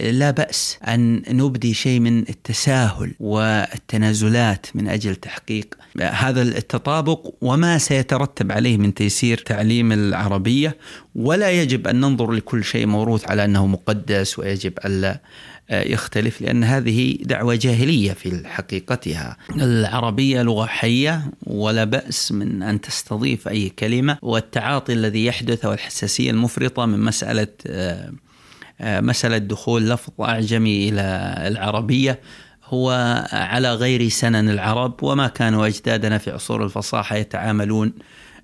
لا بأس أن نبدي شيء من التساهل والتنازلات من أجل تحقيق هذا التطابق وما سيترتب عليه من تيسير تعليم العربية. ولا يجب أن ننظر لكل شيء موروث على أنه مقدس ويجب ألا يختلف لأن هذه دعوة جاهلية في حقيقتها. العربية لغة حية ولا بأس من أن تستضيف أي كلمة والتعاطي الذي يحدث أو الحساسية المفرطة من مسألة مسألة دخول لفظ أعجمي إلى العربية هو على غير سنن العرب وما كانوا أجدادنا في عصور الفصاحة يتعاملون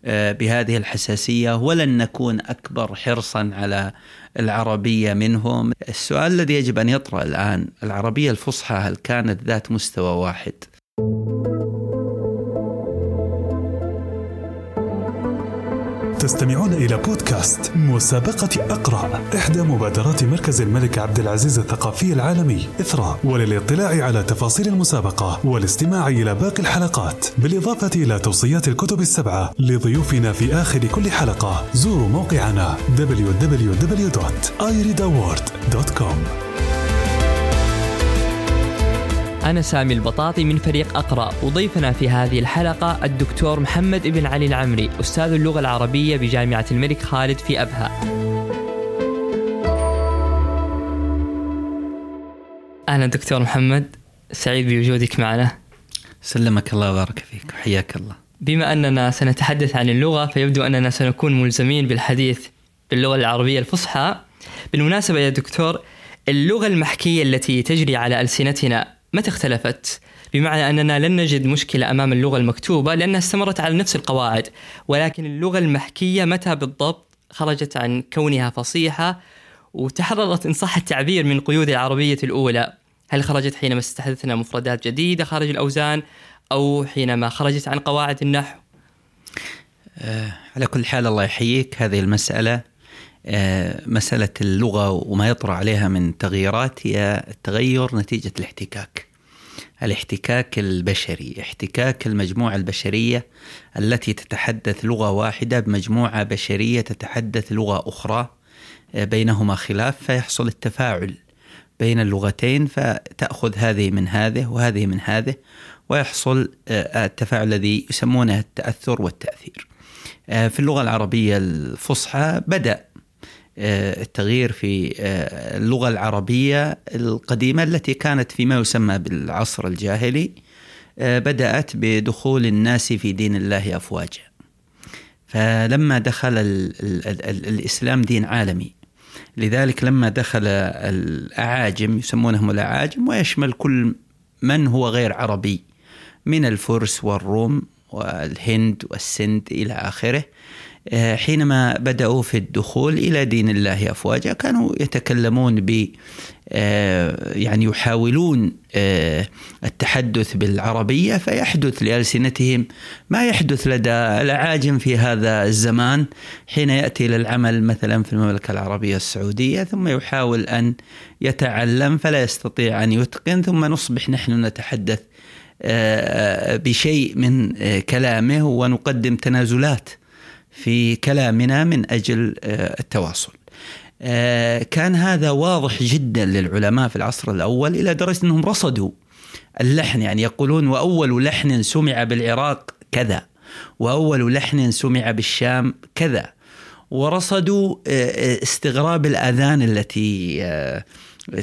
بهذه الحساسية ولن نكون أكبر حرصا على العربية منهم السؤال الذي يجب أن يطرأ الآن العربية الفصحى هل كانت ذات مستوى واحد؟ تستمعون إلى بودكاست مسابقة أقرأ إحدى مبادرات مركز الملك عبد العزيز الثقافي العالمي إثراء وللاطلاع على تفاصيل المسابقة والاستماع إلى باقي الحلقات بالإضافة إلى توصيات الكتب السبعة لضيوفنا في آخر كل حلقة. زوروا موقعنا www.ireadaward.com أنا سامي البطاطي من فريق أقرأ. وضيفنا في هذه الحلقة الدكتور محمد ابن علي العمري أستاذ اللغة العربية بجامعة الملك خالد في أبها. أهلا دكتور محمد سعيد بوجودك معنا. سلمك الله وبارك فيك وحياك الله. بما أننا سنتحدث عن اللغة فيبدو أننا سنكون ملزمين بالحديث باللغة العربية الفصحى. بالمناسبة يا دكتور اللغة المحكية التي تجري على ألسنتنا متى اختلفت؟ بمعنى أننا لن نجد مشكلة أمام اللغة المكتوبة لأنها استمرت على نفس القواعد ولكن اللغة المحكية متى بالضبط خرجت عن كونها فصيحة وتحررت إن صح التعبير من قيود العربية الأولى. هل خرجت حينما استحدثنا مفردات جديدة خارج الأوزان أو حينما خرجت عن قواعد النحو؟ أه على كل حال الله يحييك. هذه المسألة أه مسألة اللغة وما يطرأ عليها من تغييرات هي التغير نتيجة الاحتكاك. الاحتكاك البشري احتكاك المجموعة البشرية التي تتحدث لغة واحدة بمجموعة بشرية تتحدث لغة أخرى بينهما خلاف فيحصل التفاعل بين اللغتين فتأخذ هذه من هذه وهذه من هذه ويحصل التفاعل الذي يسمونه التأثر والتأثير. في اللغة العربية الفصحى بدأ التغيير في اللغة العربية القديمة التي كانت فيما يسمى بالعصر الجاهلي بدأت بدخول الناس في دين الله أفواجا. فلما دخل ال ال ال الإسلام دين عالمي. لذلك لما دخل الأعاجم يسمونهم الأعاجم ويشمل كل من هو غير عربي من الفرس والروم والهند والسند إلى آخره. حينما بدأوا في الدخول إلى دين الله أفواجا كانوا يتكلمون ب يعني يحاولون التحدث بالعربية فيحدث لألسنتهم ما يحدث لدى الأعاجم في هذا الزمان. حين يأتي للعمل مثلا في المملكة العربية السعودية ثم يحاول أن يتعلم فلا يستطيع أن يتقن ثم نصبح نحن نتحدث بشيء من كلامه ونقدم تنازلات في كلامنا من أجل التواصل. كان هذا واضح جدا للعلماء في العصر الأول إلى درجة أنهم رصدوا اللحن يعني يقولون وأول لحن سمع بالعراق كذا وأول لحن سمع بالشام كذا ورصدوا استغراب الأذان التي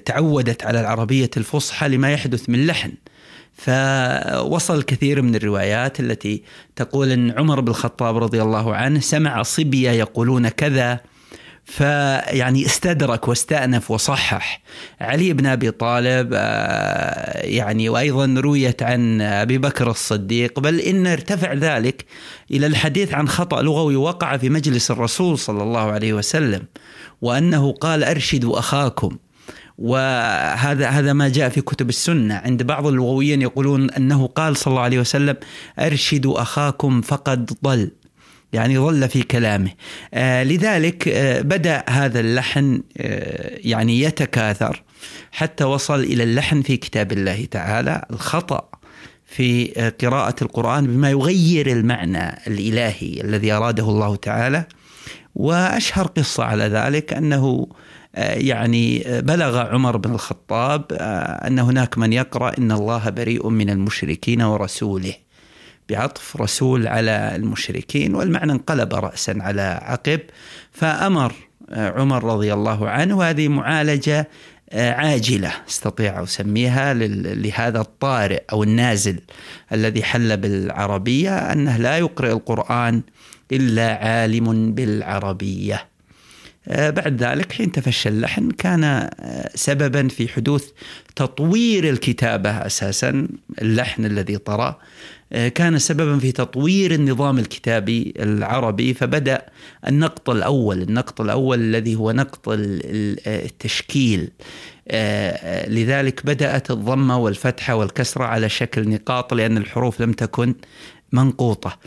تعودت على العربية الفصحى لما يحدث من لحن. فوصل كثير من الروايات التي تقول إن عمر بن الخطاب رضي الله عنه سمع صبيه يقولون كذا فيعني استدرك واستأنف وصحح. علي بن أبي طالب يعني وأيضا رويت عن أبي بكر الصديق بل إن ارتفع ذلك إلى الحديث عن خطأ لغوي وقع في مجلس الرسول صلى الله عليه وسلم وأنه قال أرشدوا أخاكم. وهذا هذا ما جاء في كتب السنة. عند بعض اللغويين يقولون أنه قال صلى الله عليه وسلم ارشدوا أخاكم فقد ضل. يعني ضل في كلامه. آه لذلك آه بدأ هذا اللحن آه يعني يتكاثر حتى وصل إلى اللحن في كتاب الله تعالى الخطأ في قراءة القرآن بما يغير المعنى الإلهي الذي أراده الله تعالى. وأشهر قصة على ذلك أنه يعني بلغ عمر بن الخطاب أن هناك من يقرأ إن الله بريء من المشركين ورسوله بعطف رسول على المشركين والمعنى انقلب رأسا على عقب فأمر عمر رضي الله عنه هذه معالجة عاجلة استطيع أسميها لهذا الطارئ أو النازل الذي حل بالعربية أنه لا يقرأ القرآن إلا عالم بالعربية. بعد ذلك حين تفشى اللحن كان سببا في حدوث تطوير الكتابة أساسا اللحن الذي طرأ كان سببا في تطوير النظام الكتابي العربي فبدأ النقط الأول النقط الأول الذي هو نقط التشكيل. لذلك بدأت الضمه والفتحه والكسرة على شكل نقاط لأن الحروف لم تكن منقوطة.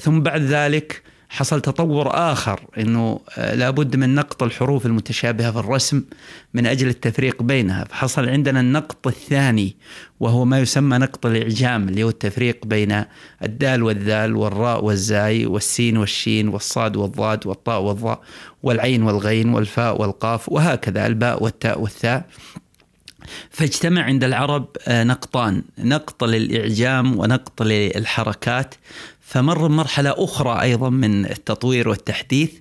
ثم بعد ذلك حصل تطور آخر أنه آه، لابد من نقط الحروف المتشابهة في الرسم من أجل التفريق بينها. فحصل عندنا النقط الثاني وهو ما يسمى نقط الإعجام اللي هو التفريق بين الدال والذال والراء والزاي والسين والشين والصاد والضاد والطاء والضاء والعين والغين والفاء والقاف وهكذا الباء والتاء والثاء. فاجتمع عند العرب آه، نقطان نقط للإعجام ونقط للحركات. فمر بمرحلة أخرى أيضا من التطوير والتحديث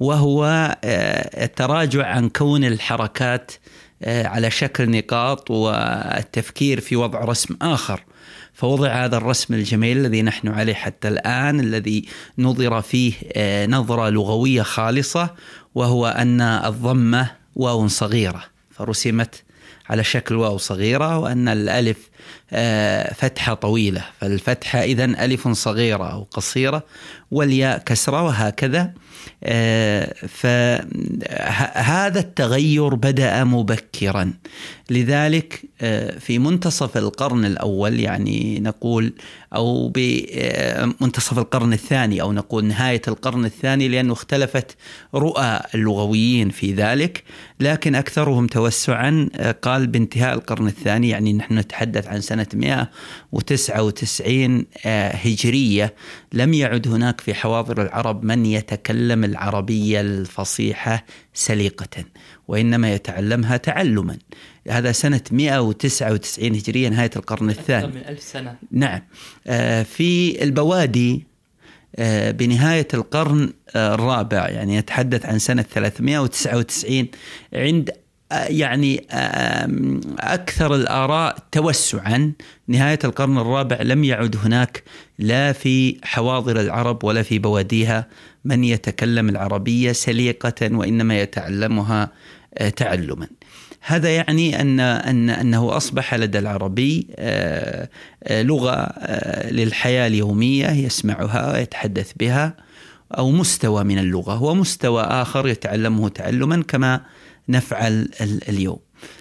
وهو آه، التراجع عن كون الحركات آه، على شكل نقاط والتفكير في وضع رسم آخر. فوضع هذا الرسم الجميل الذي نحن عليه حتى الآن الذي نظر فيه آه، نظرة لغوية خالصة وهو أن الضمة واو صغيرة. فرسمت على شكل واو صغيرة وأن الألف فتحة طويلة. فالفتحة إذا ألف صغيرة أو قصيرة والياء كسرة وهكذا. آه، فهذا التغير بدأ مبكرا. لذلك آه، في منتصف القرن الأول يعني نقول أو بمنتصف القرن الثاني أو نقول نهاية القرن الثاني لأنه اختلفت رؤى اللغويين في ذلك. لكن أكثرهم توسعا قال بانتهاء القرن الثاني يعني نحن نتحدث عن سنة 199 هجرية. لم يعد هناك في حواضر العرب من يتكلم العربية الفصيحة سليقة. وإنما يتعلمها تعلما. هذا سنة 199 هجرية نهاية القرن الثاني. أكثر من ألف سنة. نعم. آه، في البوادي آه، بنهاية القرن آه، الرابع يعني يتحدث عن سنة 399 عند يعني أكثر الآراء توسعا. نهاية القرن الرابع لم يعد هناك لا في حواضر العرب ولا في بواديها. من يتكلم العربية سليقة وإنما يتعلمها تعلما. هذا يعني ان ان أنه أصبح لدى العربي آه، آه، لغة للحياة اليومية يسمعها ويتحدث بها أو مستوى من اللغة. ومستوى آخر يتعلمه تعلما كما نفعل اليوم.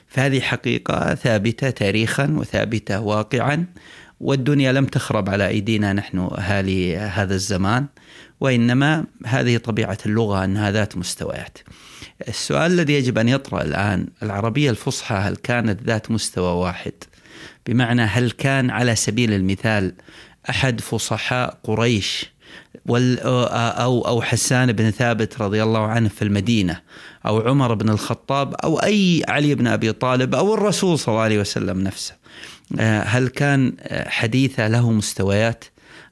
فهذه حقيقة ثابتة تاريخا وثابتة واقعا والدنيا لم تخرب على أيدينا نحن أهالي هذا الزمان وإنما هذه طبيعة اللغة أنها ذات مستويات. السؤال الذي يجب أن يطرأ الآن العربية الفصحى هل كانت ذات مستوى واحد؟ بمعنى هل كان على سبيل المثال أحد فصحاء قريش أو أو حسان بن ثابت رضي الله عنه في المدينة أو عمر بن الخطاب أو أي علي بن أبي طالب أو الرسول صلى الله عليه وسلم نفسه؟ آه، هل كان حديثة له مستويات؟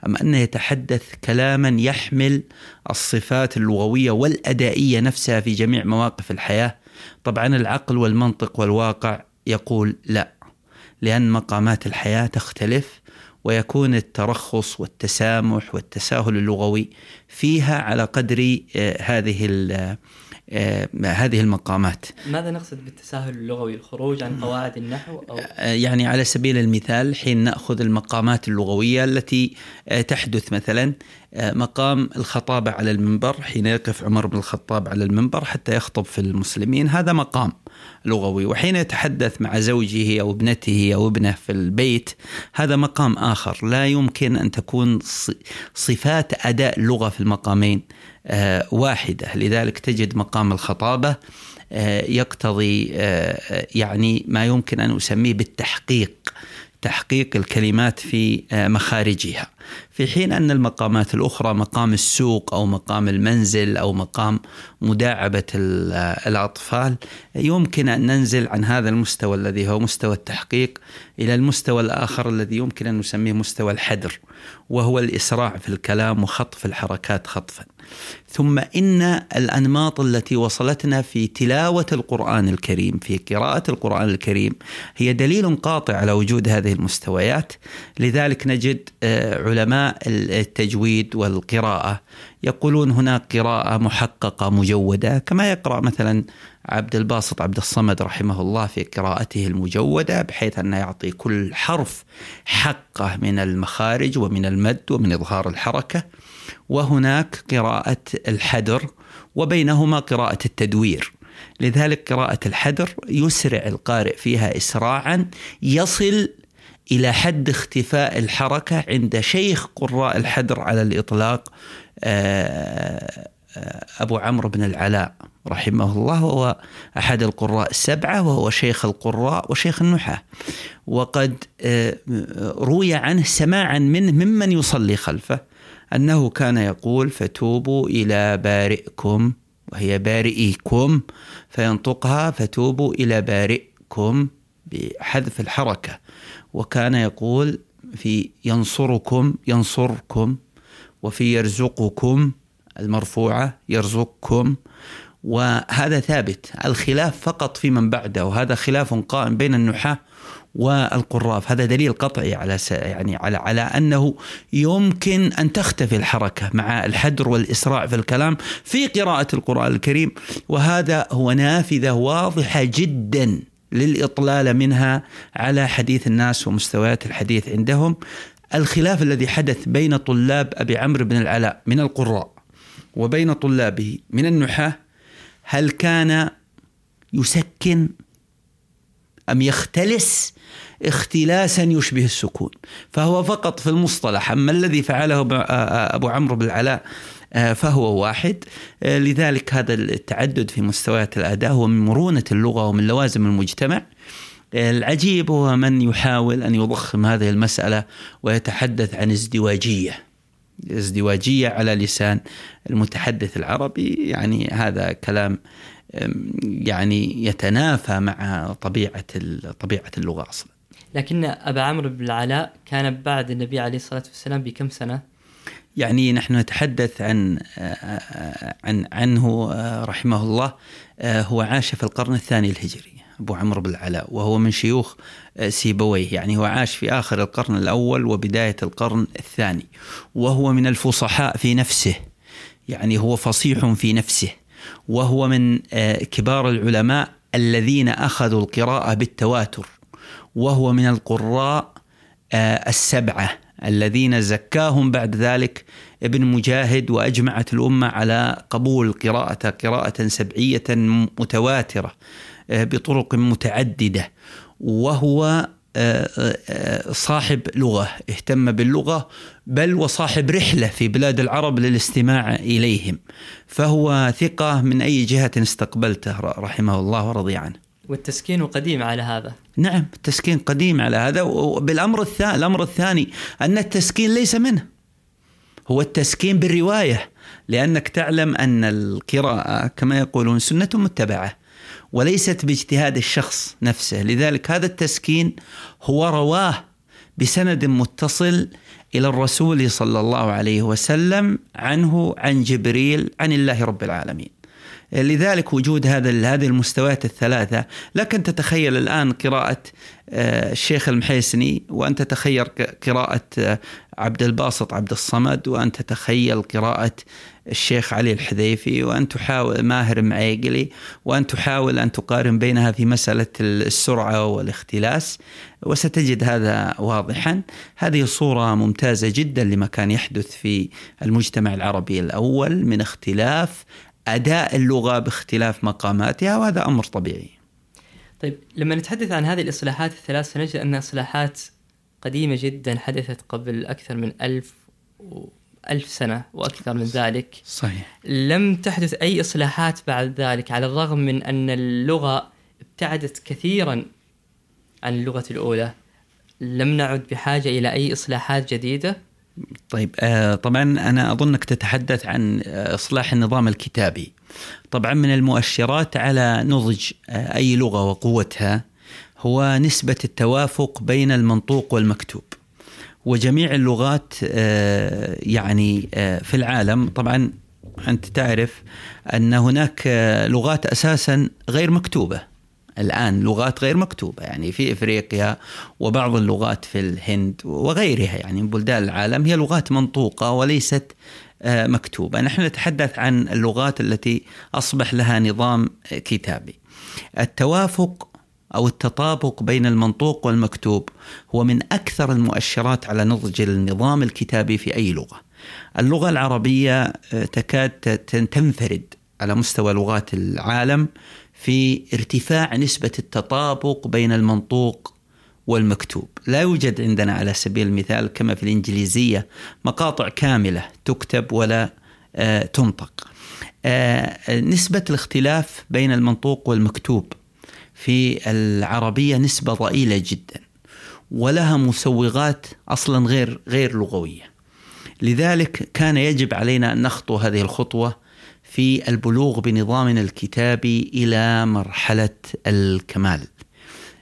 أم أنه يتحدث كلاما يحمل الصفات اللغوية والأدائية نفسها في جميع مواقف الحياة؟ طبعا العقل والمنطق والواقع يقول لا لأن مقامات الحياة تختلف ويكون الترخص والتسامح والتساهل اللغوي فيها على قدر آه، هذه هذه المقامات ماذا نقصد بالتساهل اللغوي الخروج عن قواعد النحو أو؟ آه، يعني على سبيل المثال حين نأخذ المقامات اللغوية التي آه، تحدث مثلا مقام الخطابة على المنبر حين يقف عمر بن الخطاب على المنبر حتى يخطب في المسلمين هذا مقام لغوي. وحين يتحدث مع زوجه أو ابنته أو ابنه في البيت هذا مقام آخر. لا يمكن أن تكون صفات أداء اللغة في المقامين آه، واحدة. لذلك تجد مقام الخطابة آه، يقتضي آه، يعني ما يمكن أن أسميه بالتحقيق. تحقيق الكلمات في مخارجها. في حين أن المقامات الأخرى مقام السوق أو مقام المنزل أو مقام مداعبة الأطفال يمكن أن ننزل عن هذا المستوى الذي هو مستوى التحقيق إلى المستوى الآخر الذي يمكن أن نسميه مستوى الحدر. وهو الإسراع في الكلام وخطف الحركات خطفا. ثم إن الأنماط التي وصلتنا في تلاوة القرآن الكريم في قراءة القرآن الكريم هي دليل قاطع على وجود هذه المستويات. لذلك نجد آه، علماء التجويد والقراءة يقولون هناك قراءة محققة مجودة كما يقرأ مثلا عبد الباسط عبد الصمد رحمه الله في قراءته المجودة بحيث أنه يعطي كل حرف حقه من المخارج ومن المد ومن إظهار الحركة. وهناك قراءة الحدر وبينهما قراءة التدوير. لذلك قراءة الحدر يسرع القارئ فيها إسراعا يصل إلى حد اختفاء الحركة عند شيخ قراء الحدر على الإطلاق آه، آه، أبو عمرو بن العلاء. رحمه الله وهو أحد القراء السبعة وهو شيخ القراء وشيخ النحاة. وقد آه، روي عنه سماعا منه ممن يصلي خلفه أنه كان يقول فتوبوا إلى بارئكم وهي بارئيكم فينطقها فتوبوا إلى بارئكم بحذف الحركة. وكان يقول في ينصركم ينصركم وفي يرزقكم المرفوعة يرزقكم وهذا ثابت. الخلاف فقط في من بعده. وهذا خلاف قائم بين النحاة والقراف. هذا دليل قطعي على يعني على على أنه يمكن أن تختفي الحركة مع الحدر والإسراع في الكلام في قراءة القرآن الكريم. وهذا هو نافذة واضحة جدا للإطلال منها على حديث الناس ومستويات الحديث عندهم. الخلاف الذي حدث بين طلاب أبي عمرو بن العلاء من القراء وبين طلابه من النحاة هل كان يسكن أم يختلس اختلاسا يشبه السكون؟ فهو فقط في المصطلح أما الذي فعله أبو عمرو بن العلاء فهو واحد. لذلك هذا التعدد في مستويات الأداء هو من مرونة اللغة ومن لوازم المجتمع. العجيب هو من يحاول أن يضخم هذه المسألة ويتحدث عن ازدواجية. ازدواجية على لسان المتحدث العربي. يعني هذا كلام يعني يتنافى مع طبيعة طبيعة اللغة أصلا. لكن أبا عمرو بن العلاء كان بعد النبي عليه الصلاة والسلام بكم سنة؟ يعني نحن نتحدث عن عن عنه رحمه الله هو عاش في القرن الثاني الهجري. أبو عمرو بن العلاء وهو من شيوخ سيبويه. يعني هو عاش في آخر القرن الأول وبداية القرن الثاني وهو من الفصحاء في نفسه. يعني هو فصيح في نفسه. وهو من كبار العلماء الذين أخذوا القراءة بالتواتر. وهو من القراء آه، السبعة الذين زكاهم بعد ذلك ابن مجاهد وأجمعت الأمة على قبول قراءة قراءة سبعية متواترة. آه، بطرق متعددة. وهو آه، صاحب لغة اهتم باللغة بل وصاحب رحلة في بلاد العرب للاستماع إليهم. فهو ثقة من أي جهة استقبلته رحمه الله ورضي عنه. والتسكين قديم على هذا. نعم التسكين قديم على هذا. وبالأمر الثاني الأمر الثاني أن التسكين ليس منه. هو التسكين بالرواية لأنك تعلم أن القراءة كما يقولون سنة متبعة. وليست باجتهاد الشخص نفسه لذلك هذا التسكين هو رواه بسند متصل إلى الرسول صلى الله عليه وسلم عنه عن جبريل عن الله رب العالمين. لذلك وجود هذا هذه المستويات الثلاثة لكن تتخيل الآن قراءة آه، الشيخ المحيسني وأن تتخيل قراءة آه، عبد الباسط عبد الصمد وأن تتخيل قراءة الشيخ علي الحذيفي وأن تحاول ماهر معيقلي وأن تحاول أن تقارن بينها في مسألة السرعة والاختلاس وستجد هذا واضحا هذه صورة ممتازة جدا لما كان يحدث في المجتمع العربي الأول من اختلاف أداء اللغة باختلاف مقاماتها وهذا أمر طبيعي. طيب لما نتحدث عن هذه الإصلاحات الثلاث سنجد انها إصلاحات قديمة جدا حدثت قبل أكثر من ألف و... ألف سنة وأكثر من ذلك. صحيح. لم تحدث أي إصلاحات بعد ذلك على الرغم من أن اللغة ابتعدت كثيرا عن اللغة الأولى. لم نعد بحاجة إلى أي إصلاحات جديدة؟ طيب آه، طبعا أنا أظنك تتحدث عن آه، إصلاح النظام الكتابي. طبعا من المؤشرات على نضج آه، أي لغة وقوتها. هو نسبة التوافق بين المنطوق والمكتوب. وجميع اللغات يعني في العالم طبعا أنت تعرف أن هناك لغات أساسا غير مكتوبة. الآن لغات غير مكتوبة يعني في إفريقيا وبعض اللغات في الهند وغيرها يعني من بلدان العالم هي لغات منطوقة وليست آه، مكتوبة. نحن نتحدث عن اللغات التي أصبح لها نظام كتابي. التوافق أو التطابق بين المنطوق والمكتوب هو من أكثر المؤشرات على نضج النظام الكتابي في أي لغة. اللغة العربية آه، تكاد تنفرد على مستوى لغات العالم في ارتفاع نسبة التطابق بين المنطوق والمكتوب. لا يوجد عندنا على سبيل المثال كما في الإنجليزية مقاطع كاملة تكتب ولا آه تنطق. آه نسبة الاختلاف بين المنطوق والمكتوب في العربية نسبة ضئيلة جدا ولها مسوغات أصلا غير غير لغوية لذلك كان يجب علينا أن نخطو هذه الخطوة في البلوغ بنظامنا الكتابي إلى مرحلة الكمال.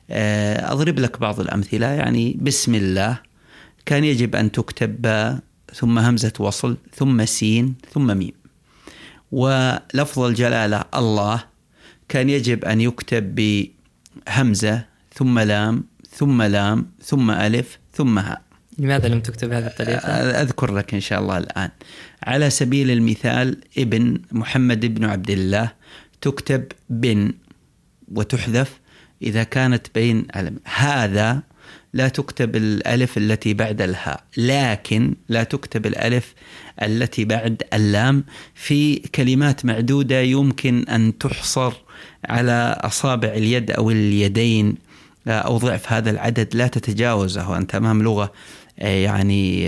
آه، أضرب لك بعض الأمثلة يعني بسم الله كان يجب أن تكتب ثم همزة وصل ثم سين ثم ميم. ولفظ الجلالة الله كان يجب أن يكتب بهمزة ثم لام ثم لام ثم ألف ثم هاء. لماذا لم تكتب بهذه الطريقة؟ أذكر لك إن شاء الله الآن على سبيل المثال ابن محمد بن عبد الله تكتب بن وتحذف إذا كانت بين هذا لا تكتب الألف التي بعد الهاء لكن لا تكتب الألف التي بعد اللام في كلمات معدودة يمكن أن تحصر على أصابع اليد أو اليدين أو ضعف هذا العدد لا تتجاوزه أنت أمام لغة يعني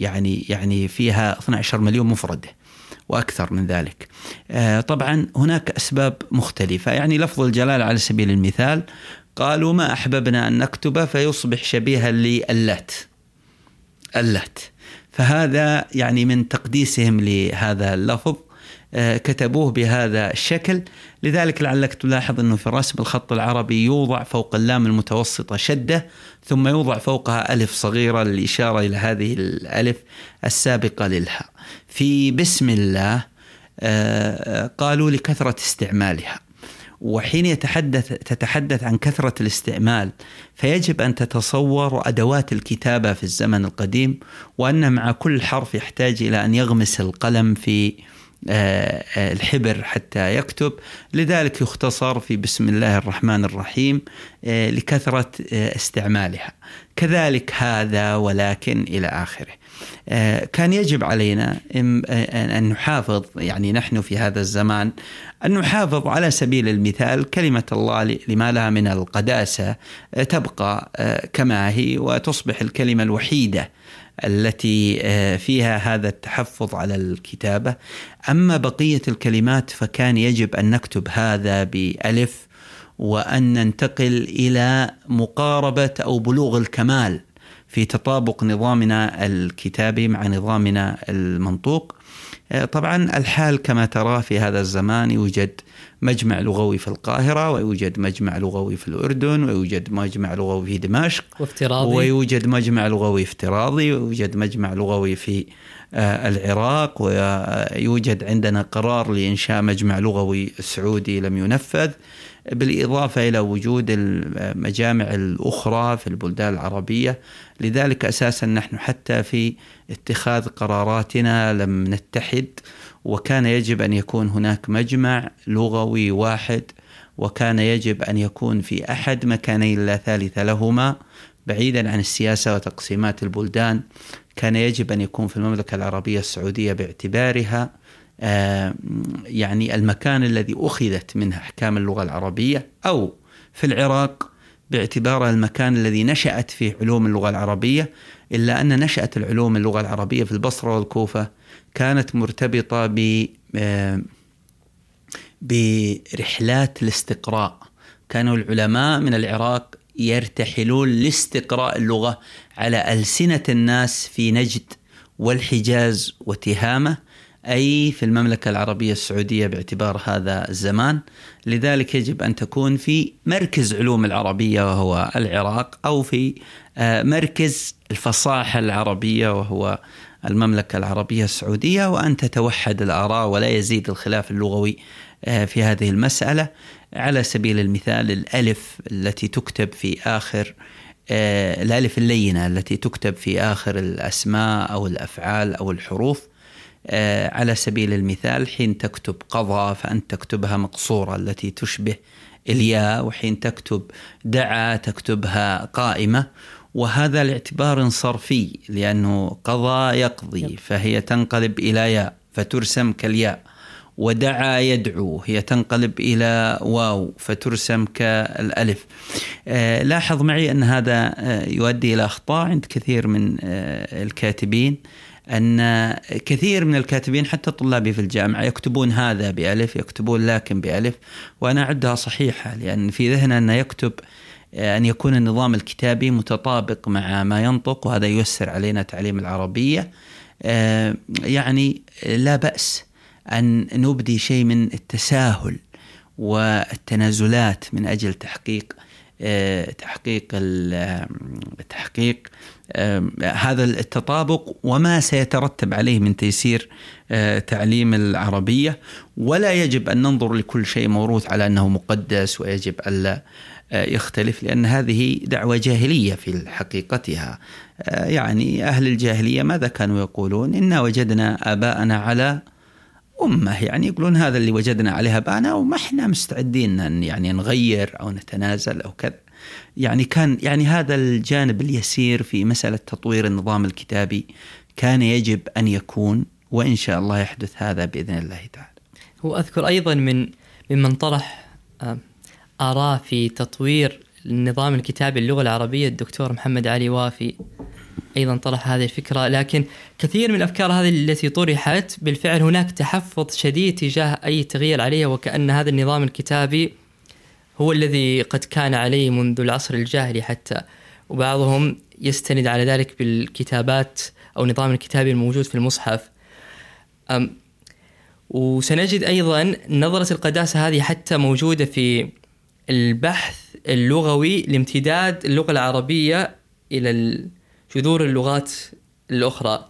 يعني يعني فيها 12 مليون مفردة وأكثر من ذلك. آه، طبعا هناك أسباب مختلفة، يعني لفظ الجلال على سبيل المثال قالوا ما أحببنا أن نكتب فيصبح شبيها للات. اللات. فهذا يعني من تقديسهم لهذا اللفظ آه، كتبوه بهذا الشكل. لذلك لعلك تلاحظ أنه في الرسم الخط العربي يوضع فوق اللام المتوسطة شدة ثم يوضع فوقها ألف صغيرة للإشارة إلى هذه الألف السابقة للهاء في بسم الله آه، قالوا لكثرة استعمالها. وحين يتحدث تتحدث عن كثرة الاستعمال فيجب أن تتصور أدوات الكتابة في الزمن القديم وأن مع كل حرف يحتاج إلى أن يغمس القلم في آه، آه، الحبر حتى يكتب. لذلك يختصر في بسم الله الرحمن الرحيم آه، لكثرة استعمالها. كذلك هذا ولكن إلى آخره. كان يجب علينا أن نحافظ يعني نحن في هذا الزمان أن نحافظ على سبيل المثال كلمة الله لما لها من القداسة تبقى كما هي وتصبح الكلمة الوحيدة. التي آه، فيها هذا التحفظ على الكتابة. أما بقية الكلمات فكان يجب أن نكتب هذا بألف وأن ننتقل إلى مقاربة أو بلوغ الكمال في تطابق نظامنا الكتابي مع نظامنا المنطوق. طبعا الحال كما ترى في هذا الزمان يوجد مجمع لغوي في القاهرة ويوجد مجمع لغوي في الأردن ويوجد مجمع لغوي في دمشق وافتراضي. ويوجد مجمع لغوي افتراضي ويوجد مجمع لغوي في آه، العراق ويوجد عندنا قرار لإنشاء مجمع لغوي سعودي لم ينفذ. بالإضافة إلى وجود المجامع الأخرى في البلدان العربية. لذلك أساسا نحن حتى في اتخاذ قراراتنا لم نتحد وكان يجب أن يكون هناك مجمع لغوي واحد وكان يجب أن يكون في أحد مكانين لا ثالث لهما. بعيدا عن السياسة وتقسيمات البلدان كان يجب أن يكون في المملكة العربية السعودية باعتبارها. يعني المكان الذي أخذت منه أحكام اللغة العربية أو في العراق باعتبارها المكان الذي نشأت فيه علوم اللغة العربية إلا أن نشأت العلوم اللغة العربية في البصرة والكوفة كانت مرتبطة ب برحلات الاستقراء. كانوا العلماء من العراق يرتحلون لاستقراء اللغة على ألسنة الناس في نجد والحجاز وتهامة. أي في المملكة العربية السعودية باعتبار هذا الزمان. لذلك يجب أن تكون في مركز علوم العربية وهو العراق أو في آه، مركز الفصاحة العربية وهو المملكة العربية السعودية وأن تتوحد الآراء ولا يزيد الخلاف اللغوي آه، في هذه المسألة. على سبيل المثال الألف التي تكتب في آخر آه، الألف اللينة التي تكتب في آخر الأسماء أو الأفعال أو الحروف على سبيل المثال حين تكتب قضى فأنت تكتبها مقصورة التي تشبه الياء وحين تكتب دعا تكتبها قائمة. وهذا لاعتبار صرفي لأنه قضى يقضي فهي تنقلب إلى ياء فترسم كالياء. ودعا يدعو هي تنقلب إلى واو فترسم كالألف. آه، لاحظ معي أن هذا آه، يؤدي إلى أخطاء عند كثير من الكاتبين. أن كثير من الكاتبين حتى طلابي في الجامعة يكتبون هذا بألف يكتبون لكن بألف وأنا أعدها صحيحة لأن في ذهننا أن يكتب أن يكون النظام الكتابي متطابق مع ما ينطق وهذا ييسر علينا تعليم العربية. آه، يعني لا بأس أن نبدي شيء من التساهل والتنازلات من أجل تحقيق آه، تحقيق تحقيق هذا التطابق وما سيترتب عليه من تيسير آه، تعليم العربية ولا يجب أن ننظر لكل شيء موروث على أنه مقدس ويجب ألا آه، يختلف لأن هذه دعوة جاهلية في حقيقتها. يعني أهل الجاهلية ماذا كانوا يقولون؟ إنا وجدنا آباءنا على أمة. يعني يقولون هذا اللي وجدنا عليه أبانا وما إحنا مستعدين أن يعني نغير أو نتنازل أو كذا. يعني كان يعني هذا الجانب اليسير في مسألة تطوير النظام الكتابي كان يجب أن يكون وإن شاء الله يحدث هذا بإذن الله تعالى. هو أذكر أيضا من ممن طرح آه، آراء في تطوير النظام الكتابي اللغة العربية. الدكتور محمد علي وافي أيضا طرح هذه الفكرة. لكن كثير من الأفكار هذه التي طرحت بالفعل هناك تحفظ شديد تجاه أي تغيير عليها وكأن هذا النظام الكتابي هو الذي قد كان عليه منذ العصر الجاهلي حتى. وبعضهم يستند على ذلك بالكتابات أو نظام الكتابي الموجود في المصحف. أم وسنجد أيضا نظرة القداسة هذه حتى موجودة في البحث اللغوي لامتداد اللغة العربية إلى جذور اللغات الأخرى.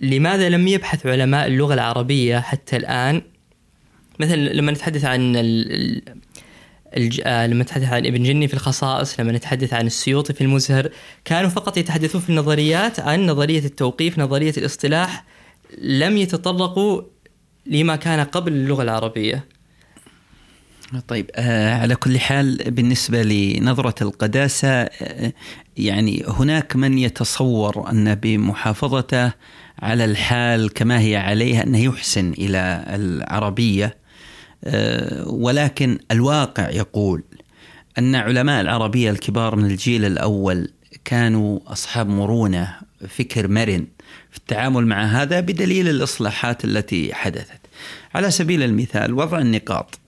لماذا لم يبحث علماء اللغة العربية حتى الآن؟ مثلا لما نتحدث عن الج... آه، لما نتحدث عن ابن جني في الخصائص لما نتحدث عن السيوطي في المزهر كانوا فقط يتحدثون في النظريات عن نظرية التوقيف نظرية الاصطلاح لم يتطرقوا لما كان قبل اللغة العربية. طيب آه على كل حال بالنسبة لنظرة القداسة آه يعني هناك من يتصور أن بمحافظته على الحال كما هي عليه أنه يحسن إلى العربية. ولكن الواقع يقول أن علماء العربية الكبار من الجيل الأول كانوا أصحاب مرونة فكر مرن في التعامل مع هذا بدليل الإصلاحات التي حدثت. على سبيل المثال وضع النقاط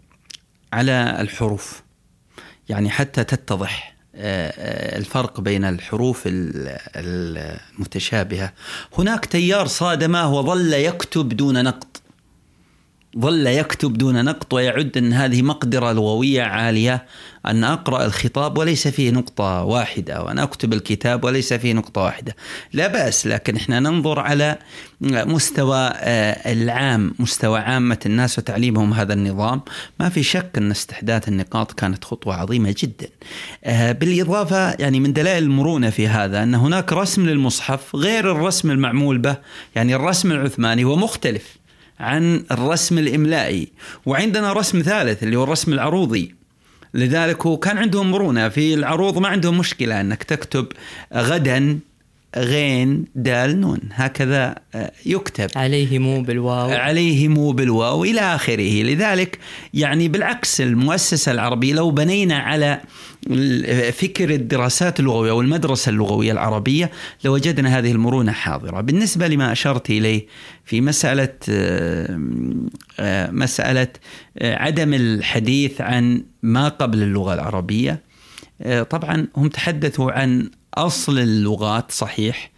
على الحروف يعني حتى تتضح آه، آه، الفرق بين الحروف المتشابهة. هناك تيار صادمه وظل يكتب دون نقد. ظل يكتب دون نقط ويعد أن هذه مقدرة لغوية عالية أن أقرأ الخطاب وليس فيه نقطة واحدة وأن أكتب الكتاب وليس فيه نقطة واحدة. لا بأس لكن إحنا ننظر على مستوى آه، العام مستوى عامة الناس وتعليمهم هذا النظام. ما في شك أن استحداث النقاط كانت خطوة عظيمة جدا. آه، بالإضافة يعني من دلائل المرونة في هذا أن هناك رسم للمصحف غير الرسم المعمول به يعني الرسم العثماني هو مختلف. عن الرسم الإملائي. وعندنا رسم ثالث اللي هو الرسم العروضي. لذلك هو كان عندهم مرونة في العروض ما عندهم مشكلة أنك تكتب غدا غين دال نون. هكذا آه، يكتب. عليه مو بالواو. عليه مو بالواو إلى آخره. لذلك يعني بالعكس المؤسسة العربية لو بنينا على فكر الدراسات اللغوية أو المدرسة اللغوية العربية لوجدنا هذه المرونة حاضرة. بالنسبة لما أشرت إليه في مسألة آه، آه، مسألة عدم الحديث عن ما قبل اللغة العربية طبعا هم تحدثوا عن أصل اللغات صحيح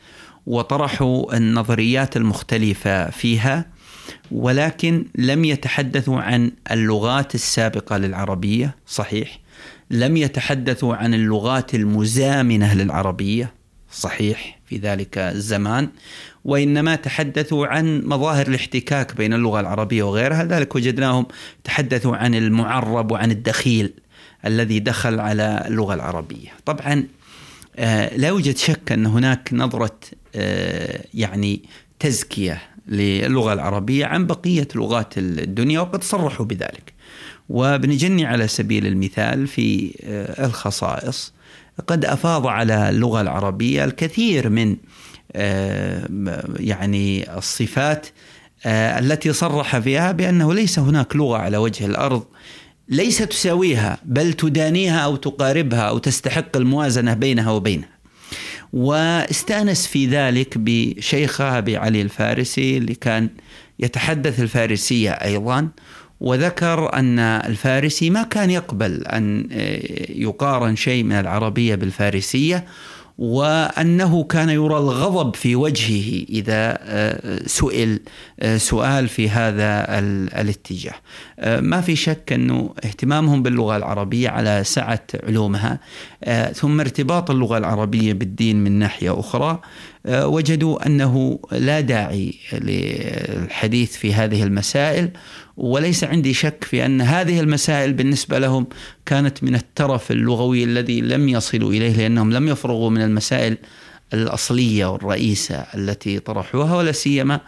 وطرحوا النظريات المختلفة فيها ولكن لم يتحدثوا عن اللغات السابقة للعربية صحيح. لم يتحدثوا عن اللغات المزامنة للعربية صحيح في ذلك الزمان. وإنما تحدثوا عن مظاهر الاحتكاك بين اللغة العربية وغيرها. ذلك وجدناهم تحدثوا عن المعرب وعن الدخيل الذي دخل على اللغة العربية. طبعا لا يوجد شك أن هناك نظرة آه، يعني تزكية للغة العربية عن بقية لغات الدنيا وقد صرحوا بذلك. وابن جني على سبيل المثال في آه، الخصائص قد أفاض على اللغة العربية الكثير من يعني الصفات التي صرح فيها بأنه ليس هناك لغة على وجه الأرض ليس تساويها بل تدانيها أو تقاربها أو تستحق الموازنة بينها وبينها. واستأنس في ذلك بشيخة أبي علي الفارسي اللي كان يتحدث الفارسية أيضا وذكر أن الفارسي ما كان يقبل أن يقارن شيء من العربية بالفارسية وأنه كان يرى الغضب في وجهه إذا آه، سئل آه، سؤال في هذا الاتجاه. آه، ما في شك أنه اهتمامهم باللغة العربية على سعة علومها ثم ارتباط اللغة العربية بالدين من ناحية أخرى وجدوا أنه لا داعي للحديث في هذه المسائل وليس عندي شك في أن هذه المسائل بالنسبة لهم كانت من الترف اللغوي الذي لم يصلوا إليه لأنهم لم يفرغوا من المسائل الأصلية والرئيسة التي طرحوها ولا سيما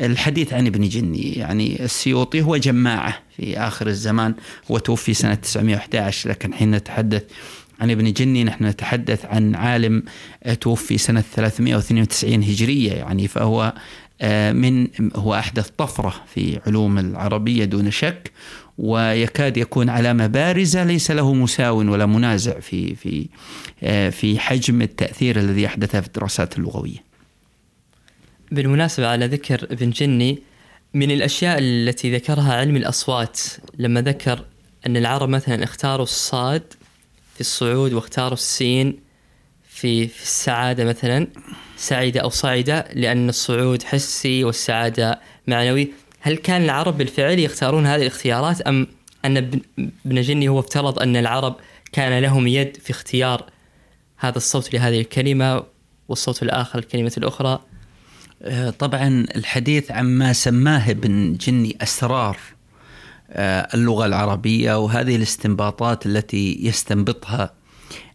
الحديث عن ابن جني. يعني السيوطي هو جماعة في آخر الزمان هو توفي سنة 911 لكن حين نتحدث عن ابن جني نحن نتحدث عن عالم توفي سنة 392 هجرية يعني فهو آه، من هو أحدث طفرة في علوم العربية دون شك ويكاد يكون علامة بارزة ليس له مساو ولا منازع في في آه، في حجم التأثير الذي أحدثه في الدراسات اللغوية. بالمناسبة على ذكر ابن جني من الأشياء التي ذكرها علم الأصوات لما ذكر أن العرب مثلا اختاروا الصاد في الصعود واختاروا السين في في السعادة مثلا سعيدة أو صعدة لأن الصعود حسي والسعادة معنوي. هل كان العرب بالفعل يختارون هذه الاختيارات أم أن ابن جني هو افترض أن العرب كان لهم يد في اختيار هذا الصوت لهذه الكلمة والصوت الآخر الكلمة الأخرى؟ آه، طبعا الحديث عما سماه ابن جني أسرار. آه، اللغة العربية وهذه الاستنباطات التي يستنبطها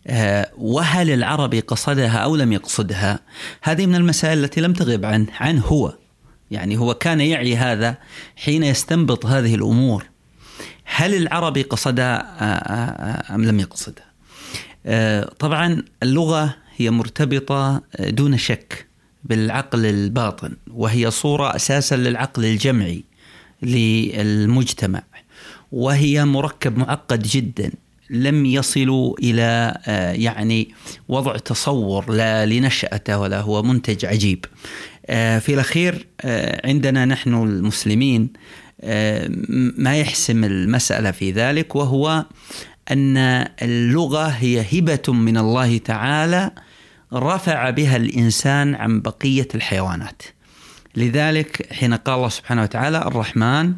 آه، وهل العربي قصدها أو لم يقصدها؟ هذه من المسائل التي لم تغب عنه عن هو. يعني هو كان يعي هذا حين يستنبط هذه الأمور. هل العربي قصدها أم لم يقصدها طبعا اللغة هي مرتبطة دون شك بالعقل الباطن وهي صورة أساسا للعقل الجمعي. للمجتمع وهي مركب معقد جدا لم يصلوا إلى آه، يعني وضع تصور لا لنشأته ولا هو منتج عجيب. آه، في الأخير آه، عندنا نحن المسلمين ما يحسم المسألة في ذلك وهو أن اللغة هي هبة من الله تعالى رفع بها الإنسان عن بقية الحيوانات لذلك حين قال الله سبحانه وتعالى الرحمن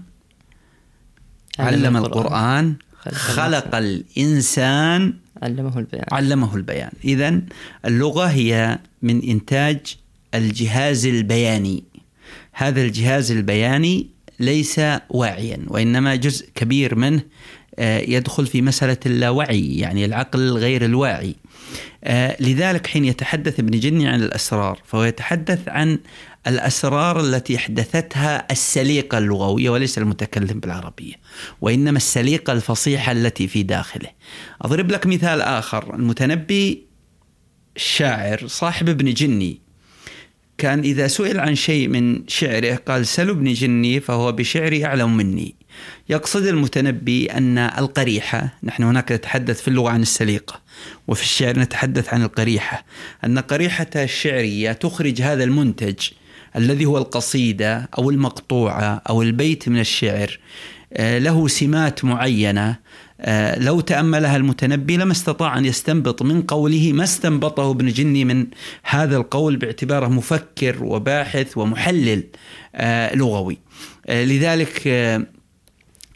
علم القرآن. خلق الإنسان علمه البيان. علمه البيان. إذا اللغة هي من إنتاج الجهاز البياني. هذا الجهاز البياني ليس واعيا وإنما جزء كبير منه آه، يدخل في مسألة اللاوعي يعني العقل غير الواعي. آه، لذلك حين يتحدث ابن جني عن الأسرار فهو يتحدث عن الأسرار التي أحدثتها السليقة اللغوية وليس المتكلم بالعربية وإنما السليقة الفصيحة التي في داخله. أضرب لك مثال آخر. المتنبي الشاعر صاحب ابن جني. كان إذا سئل عن شيء من شعره قال سل ابن جني فهو بشعري أعلم مني. يقصد المتنبي أن القريحة نحن هناك نتحدث في اللغة عن السليقة وفي الشعر نتحدث عن القريحة أن قريحة الشعرية تخرج هذا المنتج الذي هو القصيدة أو المقطوعة أو البيت من الشعر له سمات معينة لو تأملها المتنبي لما استطاع أن يستنبط من قوله ما استنبطه ابن جني من هذا القول باعتباره مفكر وباحث ومحلل لغوي. لذلك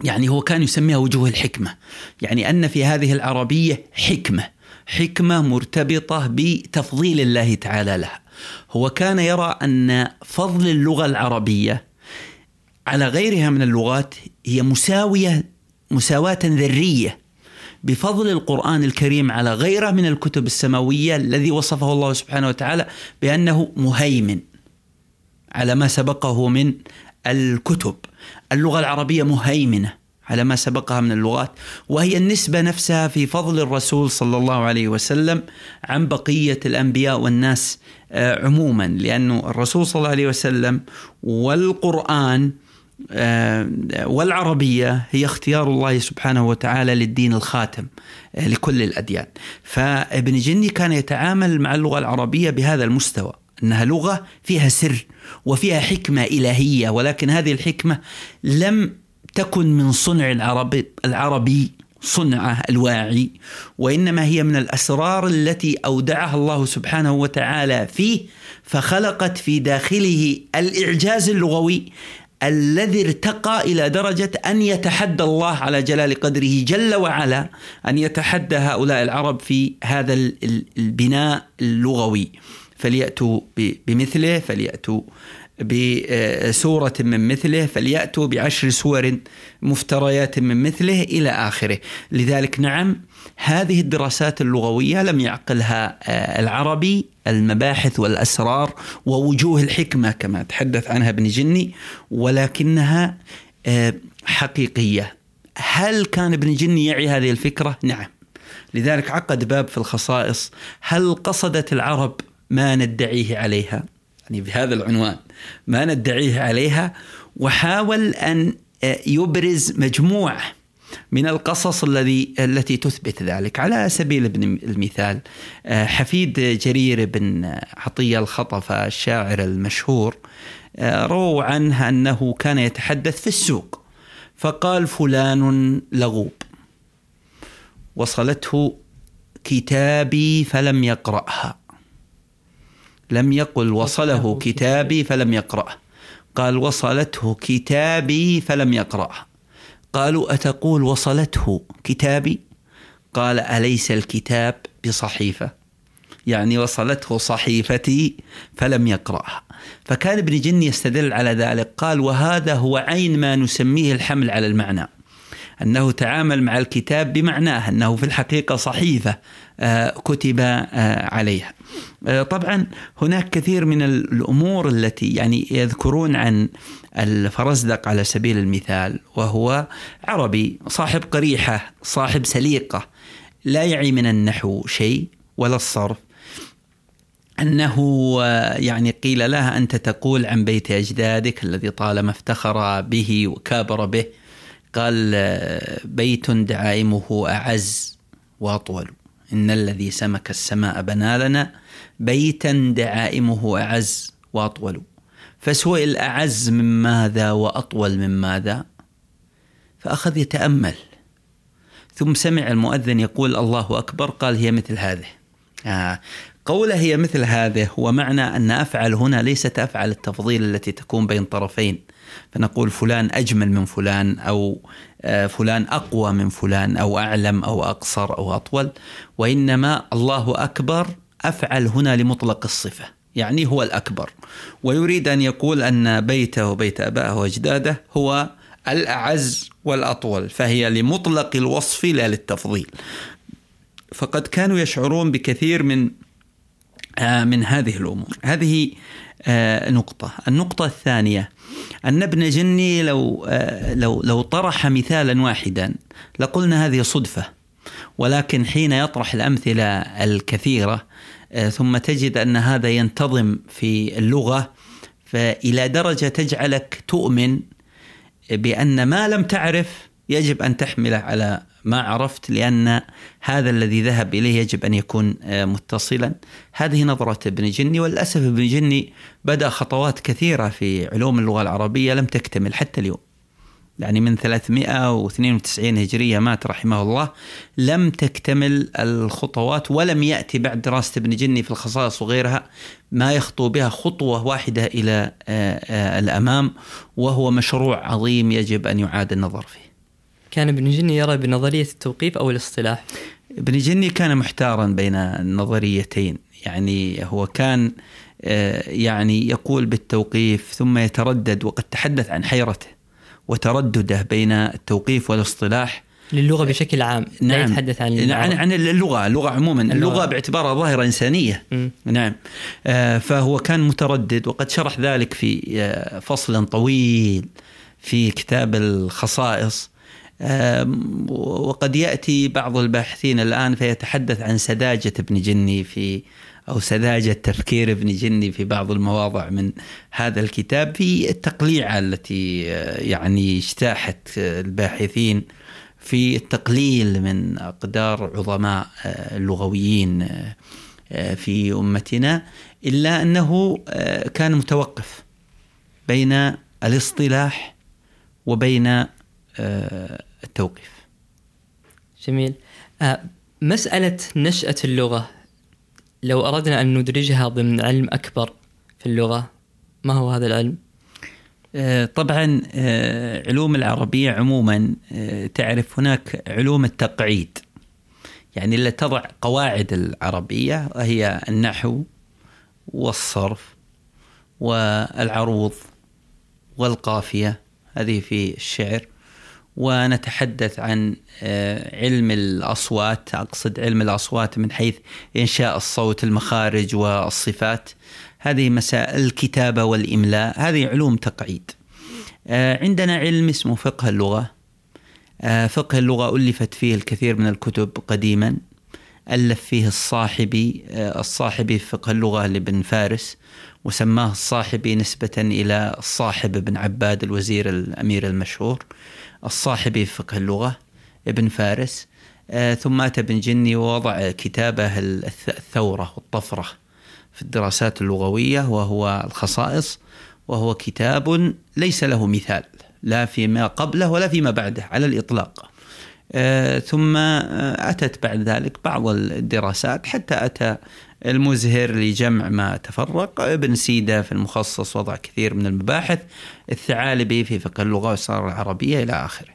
يعني هو كان يسميها وجوه الحكمة. يعني أن في هذه العربية حكمة حكمة مرتبطة بتفضيل الله تعالى لها. هو كان يرى أن فضل اللغة العربية على غيرها من اللغات هي مساوية مساواة ذرية بفضل القرآن الكريم على غيره من الكتب السماوية الذي وصفه الله سبحانه وتعالى بأنه مهيمن على ما سبقه من الكتب. اللغة العربية مهيمنة. على ما سبقها من اللغات وهي النسبة نفسها في فضل الرسول صلى الله عليه وسلم عن بقية الأنبياء والناس آه، عموما لأنه الرسول صلى الله عليه وسلم والقرآن آه، والعربية هي اختيار الله سبحانه وتعالى للدين الخاتم آه، لكل الأديان. فابن جني كان يتعامل مع اللغة العربية بهذا المستوى أنها لغة فيها سر وفيها حكمة إلهية ولكن هذه الحكمة لم تكن من صنع العربي, العربي صنعه الواعي وإنما هي من الأسرار التي أودعها الله سبحانه وتعالى فيه فخلقت في داخله الإعجاز اللغوي الذي ارتقى إلى درجة أن يتحدى الله على جلال قدره جل وعلا أن يتحدى هؤلاء العرب في هذا البناء اللغوي. فليأتوا بمثله فليأتوا بسورة من مثله فليأتوا بعشر سور مفتريات من مثله إلى آخره. لذلك نعم هذه الدراسات اللغوية لم يعقلها آه، العربي المباحث والأسرار ووجوه الحكمة كما تحدث عنها ابن جني ولكنها آه، حقيقية. هل كان ابن جني يعي هذه الفكرة؟ نعم. لذلك عقد باب في الخصائص هل قصدت العرب ما ندعيه عليها؟ يعني بهذا العنوان. ما ندعيه عليها. وحاول أن يبرز مجموعة من القصص الذي التي تثبت ذلك. على سبيل المثال حفيد جرير بن عطية الخطفة الشاعر المشهور رووا عنه أنه كان يتحدث في السوق. فقال فلان لغوب. وصلته كتابي فلم يقرأها. لم يقل وصله كتابي فلم يقرأه قال وصلته كتابي فلم يقرأه قالوا أتقول وصلته كتابي؟ قال أليس الكتاب بصحيفة؟ يعني وصلته صحيفتي فلم يقرأها فكان ابن جني يستدل على ذلك. قال وهذا هو عين ما نسميه الحمل على المعنى. أنه تعامل مع الكتاب بمعناه أنه في الحقيقة صحيفة كتب آه، عليها. آه، طبعا هناك كثير من الأمور التي يعني يذكرون عن الفرزدق على سبيل المثال وهو عربي صاحب قريحة صاحب سليقة لا يعي من النحو شيء ولا الصرف. أنه يعني قيل لها أنت تقول عن بيت أجدادك الذي طالما افتخر به وكابر به قال بيت دعائمه أعز وأطول. إن الذي سمك السماء بنى لنا بيتا دعائمه أعز وأطول. فسئل أعز من ماذا وأطول من ماذا؟ فأخذ يتأمل. ثم سمع المؤذن يقول الله أكبر قال هي مثل هذه. آه. قوله هي مثل هذه هو معنى أن أفعل هنا ليست أفعل التفضيل التي تكون بين طرفين. فنقول فلان أجمل من فلان أو آه، فلان أقوى من فلان أو أعلم أو أقصر أو أطول وإنما الله أكبر أفعل هنا لمطلق الصفة يعني هو الأكبر. ويريد أن يقول أن بيته وبيت أبائه وأجداده هو الأعز والأطول فهي لمطلق الوصف لا للتفضيل. فقد كانوا يشعرون بكثير من آه، من هذه الأمور. هذه نقطة. النقطة الثانية أن ابن جني لو آه، لو لو طرح مثالا واحدا لقلنا هذه صدفة ولكن حين يطرح الأمثلة الكثيرة آه، ثم تجد أن هذا ينتظم في اللغة فإلى درجة تجعلك تؤمن بأن ما لم تعرف يجب أن تحمله على ما عرفت لأن هذا الذي ذهب إليه يجب أن يكون آه، متصلا. هذه نظرة ابن جني وللأسف ابن جني بدأ خطوات كثيرة في علوم اللغة العربية لم تكتمل حتى اليوم. يعني من 392 هجرية مات رحمه الله لم تكتمل الخطوات ولم يأتي بعد دراسة ابن جني في الخصائص وغيرها ما يخطو بها خطوة واحدة إلى آه، آه، الأمام وهو مشروع عظيم يجب أن يعاد النظر فيه. كان ابن جني يرى بنظرية التوقيف أو الاصطلاح. ابن جني كان محتارا بين النظريتين. يعني هو كان آه، يعني يقول بالتوقيف ثم يتردد وقد تحدث عن حيرته وتردده بين التوقيف والاصطلاح. للغة بشكل عام نعم. لا يتحدث عن عن, عن اللغة اللغة عموما. اللغة, اللغة باعتبارها ظاهرة إنسانية. م. نعم. آه، فهو كان متردد وقد شرح ذلك في آه، فصل طويل في كتاب الخصائص. وقد يأتي بعض الباحثين الآن فيتحدث عن سذاجة ابن جني في أو سذاجة تفكير ابن جني في بعض المواضع من هذا الكتاب في التقليعة التي آه، يعني اجتاحت الباحثين في التقليل من أقدار عظماء آه، اللغويين آه، في أمتنا إلا أنه كان متوقف بين الاصطلاح وبين التوقيف. جميل. مسألة نشأة اللغة لو أردنا أن ندرجها ضمن علم أكبر في اللغة ما هو هذا العلم؟ آه، طبعا آه، علوم العربية عموما آه، تعرف هناك علوم التقعيد. يعني اللي تضع قواعد العربية وهي النحو والصرف والعروض والقافية هذه في الشعر. ونتحدث عن آه، علم الأصوات. أقصد علم الأصوات من حيث إنشاء الصوت المخارج والصفات. هذه مسائل الكتابة والإملاء هذه علوم تقعيد. آه، عندنا علم اسمه فقه اللغة. آه، فقه اللغة ألفت فيه الكثير من الكتب قديما. ألف فيه الصاحبي الصاحبي في فقه اللغة لابن فارس وسماه الصاحبي نسبة إلى الصاحب بن عباد الوزير الأمير المشهور الصاحبي فقه اللغة ابن فارس آه، ثم أتى ابن جني ووضع كتابه الثورة والطفرة في الدراسات اللغوية وهو الخصائص وهو كتاب ليس له مثال لا فيما قبله ولا فيما بعده على الإطلاق. آه، ثم آه، أتت بعد ذلك بعض الدراسات حتى أتى المزهر لجمع ما تفرق. ابن سيدة في المخصص وضع كثير من المباحث الثعالبي في فقه اللغة والصارة العربية إلى آخره.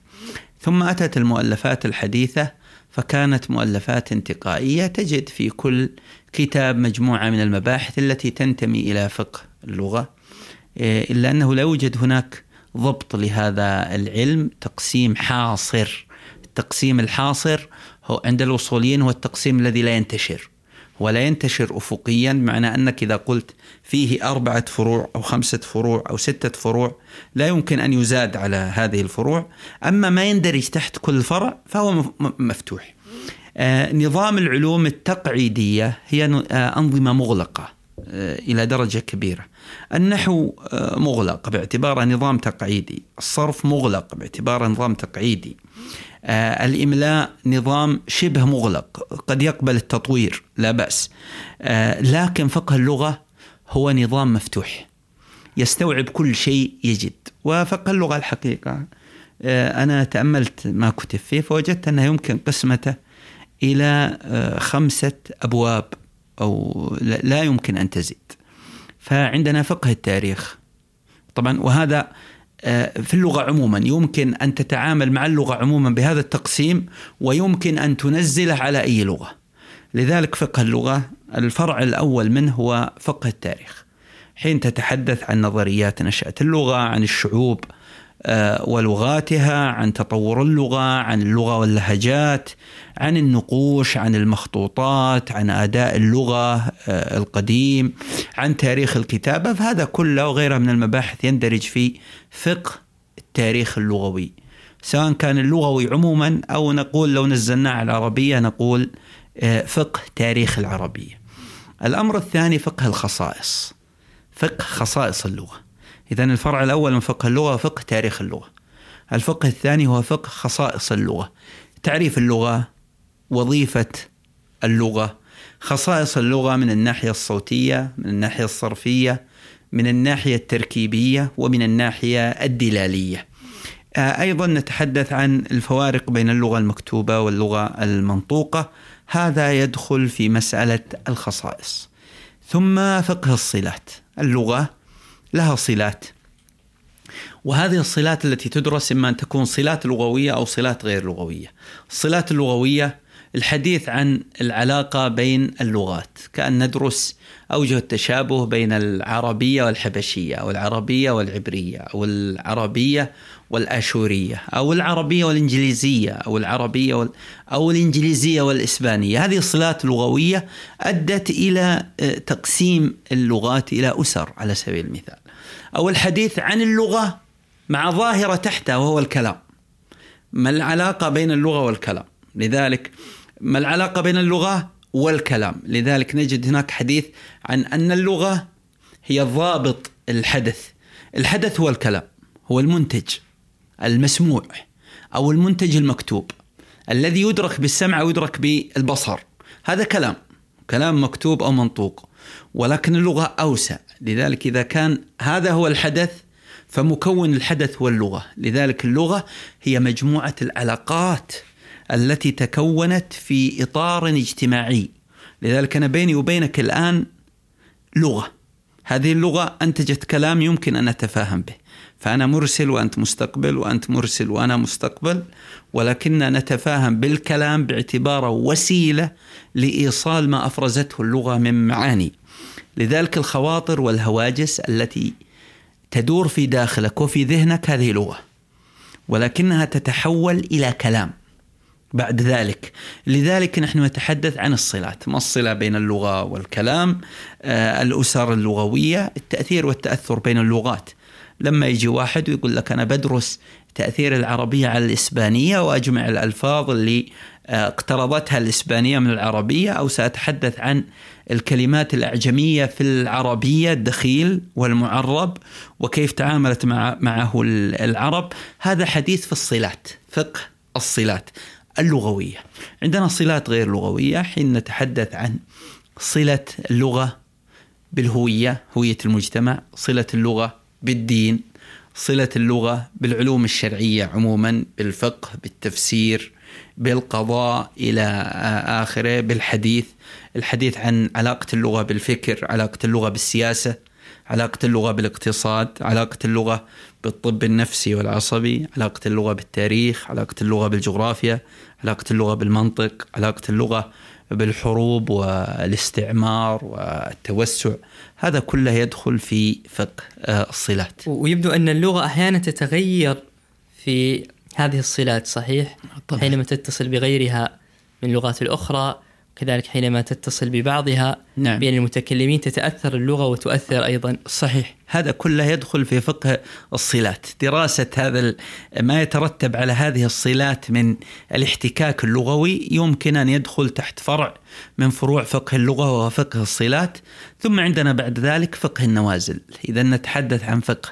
ثم أتت المؤلفات الحديثة فكانت مؤلفات انتقائية تجد في كل كتاب مجموعة من المباحث التي تنتمي إلى فقه اللغة. إيه، إلا أنه لا يوجد هناك ضبط لهذا العلم تقسيم حاصر التقسيم الحاصر هو عند الوصوليين هو التقسيم الذي لا ينتشر ولا ينتشر افقيا معنى أنك إذا قلت فيه أربعة فروع أو خمسة فروع أو ستة فروع لا يمكن أن يزاد على هذه الفروع أما ما يندرج تحت كل فرع فهو مفتوح. آه نظام العلوم التقعيدية هي آه أنظمة مغلقة آه إلى درجة كبيرة. النحو مغلق باعتباره نظام تقعيدي، الصرف مغلق باعتباره نظام تقعيدي. آه الإملاء نظام شبه مغلق قد يقبل التطوير لا بأس. آه لكن فقه اللغة هو نظام مفتوح يستوعب كل شيء يجد. وفقه اللغة الحقيقة آه أنا تأملت ما كتب فيه فوجدت أنه يمكن قسمته إلى خمسة أبواب أو لا يمكن أن تزيد. فعندنا فقه التاريخ. طبعا وهذا في اللغة عموما. يمكن أن تتعامل مع اللغة عموما بهذا التقسيم ويمكن أن تنزله على أي لغة. لذلك فقه اللغة الفرع الأول منه هو فقه التاريخ. حين تتحدث عن نظريات نشأة اللغة عن الشعوب آه، ولغاتها عن تطور اللغة عن اللغة واللهجات عن النقوش عن المخطوطات عن أداء اللغة آه، القديم عن تاريخ الكتابة. فهذا كله وغيرها من المباحث يندرج في فقه التاريخ اللغوي. سواء كان اللغوي عموما أو نقول لو نزلناه على العربية نقول آه، فقه تاريخ العربية. الأمر الثاني فقه الخصائص. فقه خصائص اللغة. إذا الفرع الأول من فقه اللغة فقه تاريخ اللغة. الفقه الثاني هو فقه خصائص اللغة. تعريف اللغة وظيفة اللغة. خصائص اللغة من الناحية الصوتية من الناحية الصرفية من الناحية التركيبية ومن الناحية الدلالية. أيضا نتحدث عن الفوارق بين اللغة المكتوبة واللغة المنطوقة. هذا يدخل في مسألة الخصائص. ثم فقه الصلات. اللغة لها صلات. وهذه الصلات التي تدرس إما أن تكون صلات لغوية أو صلات غير لغوية. الصلات اللغوية الحديث عن العلاقة بين اللغات كأن ندرس أوجه التشابه بين العربية والحبشية أو العربية والعبرية أو العربية والآشورية أو العربية والإنجليزية أو العربية وال... أو الإنجليزية والإسبانية. هذه الصلات لغوية أدت إلى آه، تقسيم اللغات إلى أسر على سبيل المثال. أو الحديث عن اللغة مع ظاهرة تحتها وهو الكلام. ما العلاقة بين اللغة والكلام؟ لذلك ما العلاقة بين اللغة والكلام؟ لذلك نجد هناك حديث عن أن اللغة هي ضابط الحدث. الحدث هو الكلام هو المنتج المسموع أو المنتج المكتوب. الذي يدرك بالسمع أو يدرك بالبصر. هذا كلام كلام مكتوب أو منطوق. ولكن اللغة أوسع. لذلك إذا كان هذا هو الحدث فمكون الحدث هو اللغة. لذلك اللغة هي مجموعة العلاقات التي تكونت في إطار اجتماعي. لذلك أنا بيني وبينك الآن لغة. هذه اللغة أنتجت كلام يمكن أن نتفاهم به. فأنا مرسل وأنت مستقبل وأنت مرسل وأنا مستقبل ولكننا نتفاهم بالكلام باعتباره وسيلة لإيصال ما أفرزته اللغة من معاني. لذلك الخواطر والهواجس التي تدور في داخلك وفي ذهنك هذه لغة ولكنها تتحول إلى كلام بعد ذلك. لذلك نحن نتحدث عن الصلات ما الصلة بين اللغة والكلام؟ آه الأسر اللغوية التأثير والتأثر بين اللغات. لما يجي واحد ويقول لك أنا بدرس تأثير العربية على الإسبانية وأجمع الألفاظ اللي آه، اقترضتها الإسبانية من العربية أو سأتحدث عن الكلمات الأعجمية في العربية الدخيل والمعرب وكيف تعاملت مع معه العرب. هذا حديث في الصلات فقه الصلات اللغوية. عندنا صلات غير لغوية حين نتحدث عن صلة اللغة بالهوية هوية المجتمع صلة اللغة بالدين صلة اللغة بالعلوم الشرعية عموما بالفقه بالتفسير بالقضاء إلى آخره بالحديث. الحديث عن علاقة اللغة بالفكر علاقة اللغة بالسياسة علاقة اللغة بالاقتصاد علاقة اللغة بالطب النفسي والعصبي علاقة اللغة بالتاريخ علاقة اللغة بالجغرافيا علاقة اللغة بالمنطق علاقة اللغة بالحروب والاستعمار والتوسع هذا كله يدخل في فقه الصلات ويبدو أن اللغة أحيانا تتغير في هذه الصلات صحيح؟ طبعا. حينما تتصل بغيرها من اللغات الأخرى كذلك حينما تتصل ببعضها نعم. بين المتكلمين تتأثر اللغة وتؤثر أيضا. صحيح. هذا كله يدخل في فقه الصلات. دراسة هذا ما يترتب على هذه الصلات من الاحتكاك اللغوي يمكن أن يدخل تحت فرع من فروع فقه اللغة وهو فقه الصلات. ثم عندنا بعد ذلك فقه النوازل. إذا نتحدث عن فقه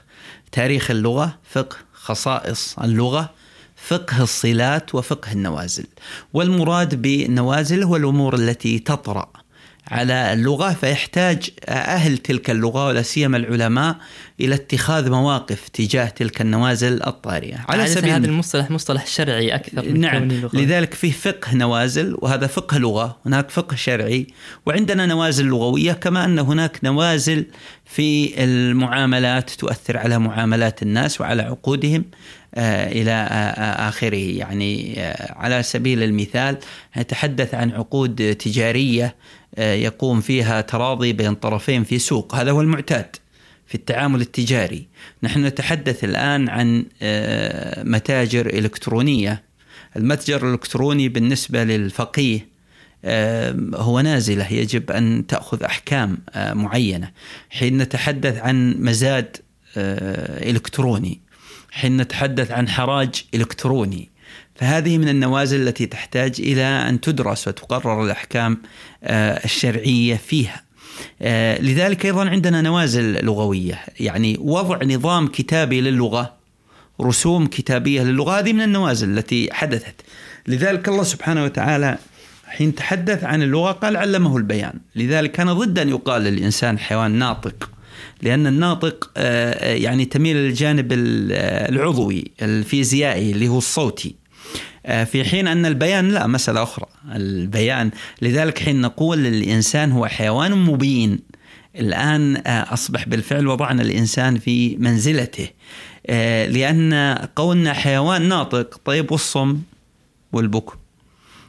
تاريخ اللغة فقه خصائص اللغة فقه الصلات وفقه النوازل. والمراد بالنوازل هو الأمور التي تطرأ على اللغة فيحتاج أهل تلك اللغة ولا سيما العلماء إلى اتخاذ مواقف تجاه تلك النوازل الطارئة. على سبيل هذا المصطلح مصطلح شرعي أكثر من نعم لذلك في فقه نوازل وهذا فقه لغة هناك فقه شرعي وعندنا نوازل لغوية كما أن هناك نوازل في المعاملات تؤثر على معاملات الناس وعلى عقودهم. آه، إلى آه، آه، آخره. يعني على سبيل المثال نتحدث عن عقود تجارية يقوم فيها تراضي بين طرفين في سوق. هذا هو المعتاد في التعامل التجاري. نحن نتحدث الآن عن متاجر إلكترونية. المتجر الإلكتروني بالنسبة للفقيه هو نازلة. يجب أن تأخذ أحكام معينة. حين نتحدث عن مزاد إلكتروني حين نتحدث عن حراج إلكتروني فهذه من النوازل التي تحتاج إلى أن تدرس وتقرر الأحكام آه، الشرعية فيها. آه، لذلك أيضا عندنا نوازل لغوية، يعني وضع نظام كتابي للغة رسوم كتابية للغة هذه من النوازل التي حدثت. لذلك الله سبحانه وتعالى حين تحدث عن اللغة قال علمه البيان، لذلك كان ضد أن يقال للإنسان حيوان ناطق لأن الناطق يعني تميل للجانب العضوي الفيزيائي اللي هو الصوتي. في حين أن البيان لا مسألة أخرى. البيان لذلك حين نقول الإنسان هو حيوان مبين الآن أصبح بالفعل وضعنا الإنسان في منزلته. لأن قولنا حيوان ناطق طيب والصم والبكم؟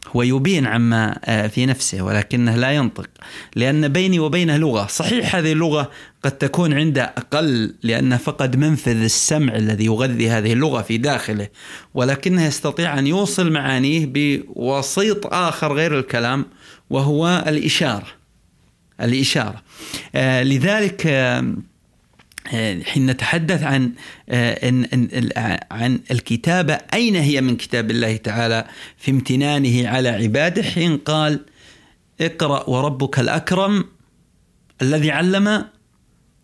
هو يبين عما آه، في نفسه ولكنه لا ينطق. لأن بيني وبينه لغة. صحيح هذه اللغة قد تكون عنده أقل لأنه فقد منفذ السمع الذي يغذي هذه اللغة في داخله ولكنه يستطيع أن يوصل معانيه بوسيط آخر غير الكلام وهو الإشارة. الإشارة. آه، لذلك حين نتحدث عن عن الكتابة أين هي من كتاب الله تعالى؟ في امتنانه على عباده حين قال اقرأ وربك الأكرم الذي علم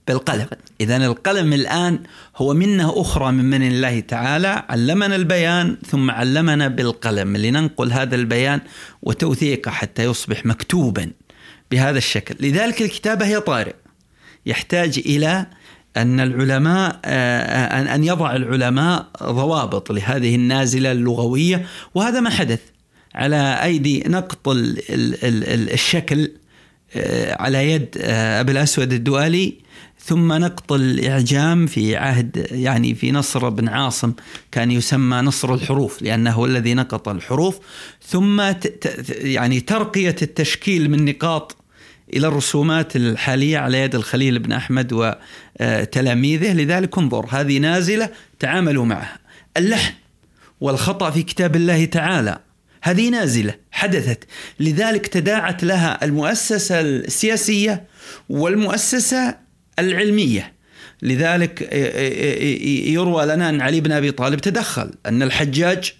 بالقلم. إذا القلم الآن هو منة أخرى من من الله تعالى علمنا البيان ثم علمنا بالقلم. لننقل هذا البيان وتوثيقه حتى يصبح مكتوبا بهذا الشكل. لذلك الكتابة هي طارئ يحتاج إلى أن العلماء آه، أن يضع العلماء ضوابط لهذه النازلة اللغوية. وهذا ما حدث على أيدي نقط الشكل آه، على يد آه، أبي الأسود الدؤلي ثم نقط الإعجام في عهد يعني في نصر بن عاصم كان يسمى نصر الحروف لأنه الذي نقط الحروف. ثم يعني ترقية التشكيل من نقاط إلى الرسومات الحالية على يد الخليل بن أحمد وتلاميذه لذلك انظر هذه نازلة تعاملوا معها. اللحن والخطأ في كتاب الله تعالى هذه نازلة حدثت. لذلك تداعت لها المؤسسة السياسية والمؤسسة العلمية. لذلك يروى لنا أن علي بن أبي طالب تدخل أن الحجاج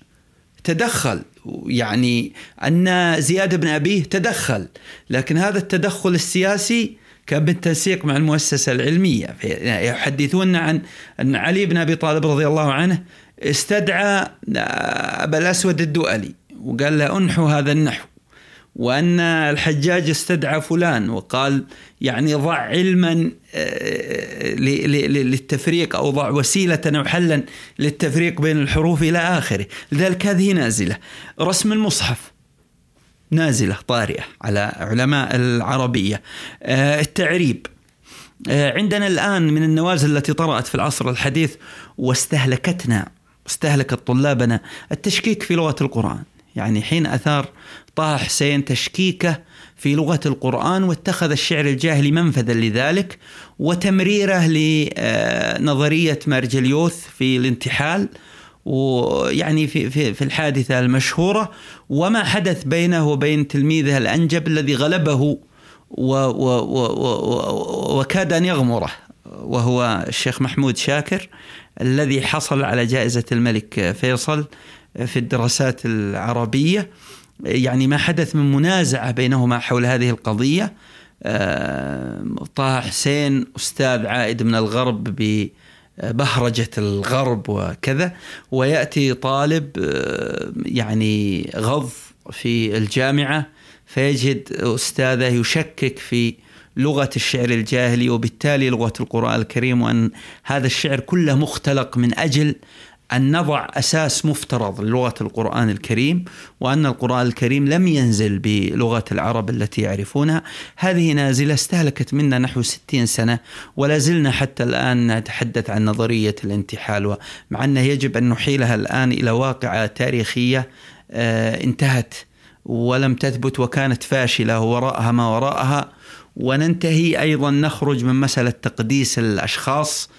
تدخل يعني أن زياد بن أبيه تدخل لكن هذا التدخل السياسي كان بالتنسيق مع المؤسسة العلمية. يحدثون عن أن علي بن أبي طالب رضي الله عنه استدعى أبا الأسود الدؤلي وقال له أنحو هذا النحو. وأن الحجاج استدعى فلان وقال يعني ضع علما آه، للتفريق أو ضع وسيلة أو حلا للتفريق بين الحروف إلى آخره. لذلك هذه نازلة. رسم المصحف نازلة طارئة على علماء العربية. آه، التعريب. آه، عندنا الآن من النوازل التي طرأت في العصر الحديث واستهلكتنا استهلكت طلابنا التشكيك في لغة القرآن. يعني حين أثار طه حسين تشكيكه في لغة القرآن واتخذ الشعر الجاهلي منفذا لذلك وتمريره لنظرية مارجليوث في الانتحال ويعني في في في الحادثة المشهورة وما حدث بينه وبين تلميذه الأنجب الذي غلبه و و و و وكاد أن يغمره وهو الشيخ محمود شاكر الذي حصل على جائزة الملك فيصل في الدراسات العربية. يعني ما حدث من منازعة بينهما حول هذه القضية. آه، طه حسين أستاذ عائد من الغرب ببهرجة الغرب وكذا. ويأتي طالب آه، يعني غض في الجامعة فيجد أستاذه يشكك في لغة الشعر الجاهلي وبالتالي لغة القرآن الكريم وأن هذا الشعر كله مختلق من أجل أن نضع أساس مفترض للغة القرآن الكريم وأن القرآن الكريم لم ينزل بلغة العرب التي يعرفونها. هذه نازلة استهلكت منا نحو ستين سنة ولا زلنا حتى الآن نتحدث عن نظرية الانتحال. مع أنه يجب أن نحيلها الآن إلى واقعة تاريخية آه، انتهت ولم تثبت وكانت فاشلة وراءها ما وراءها. وننتهي أيضا نخرج من مسألة تقديس الأشخاص.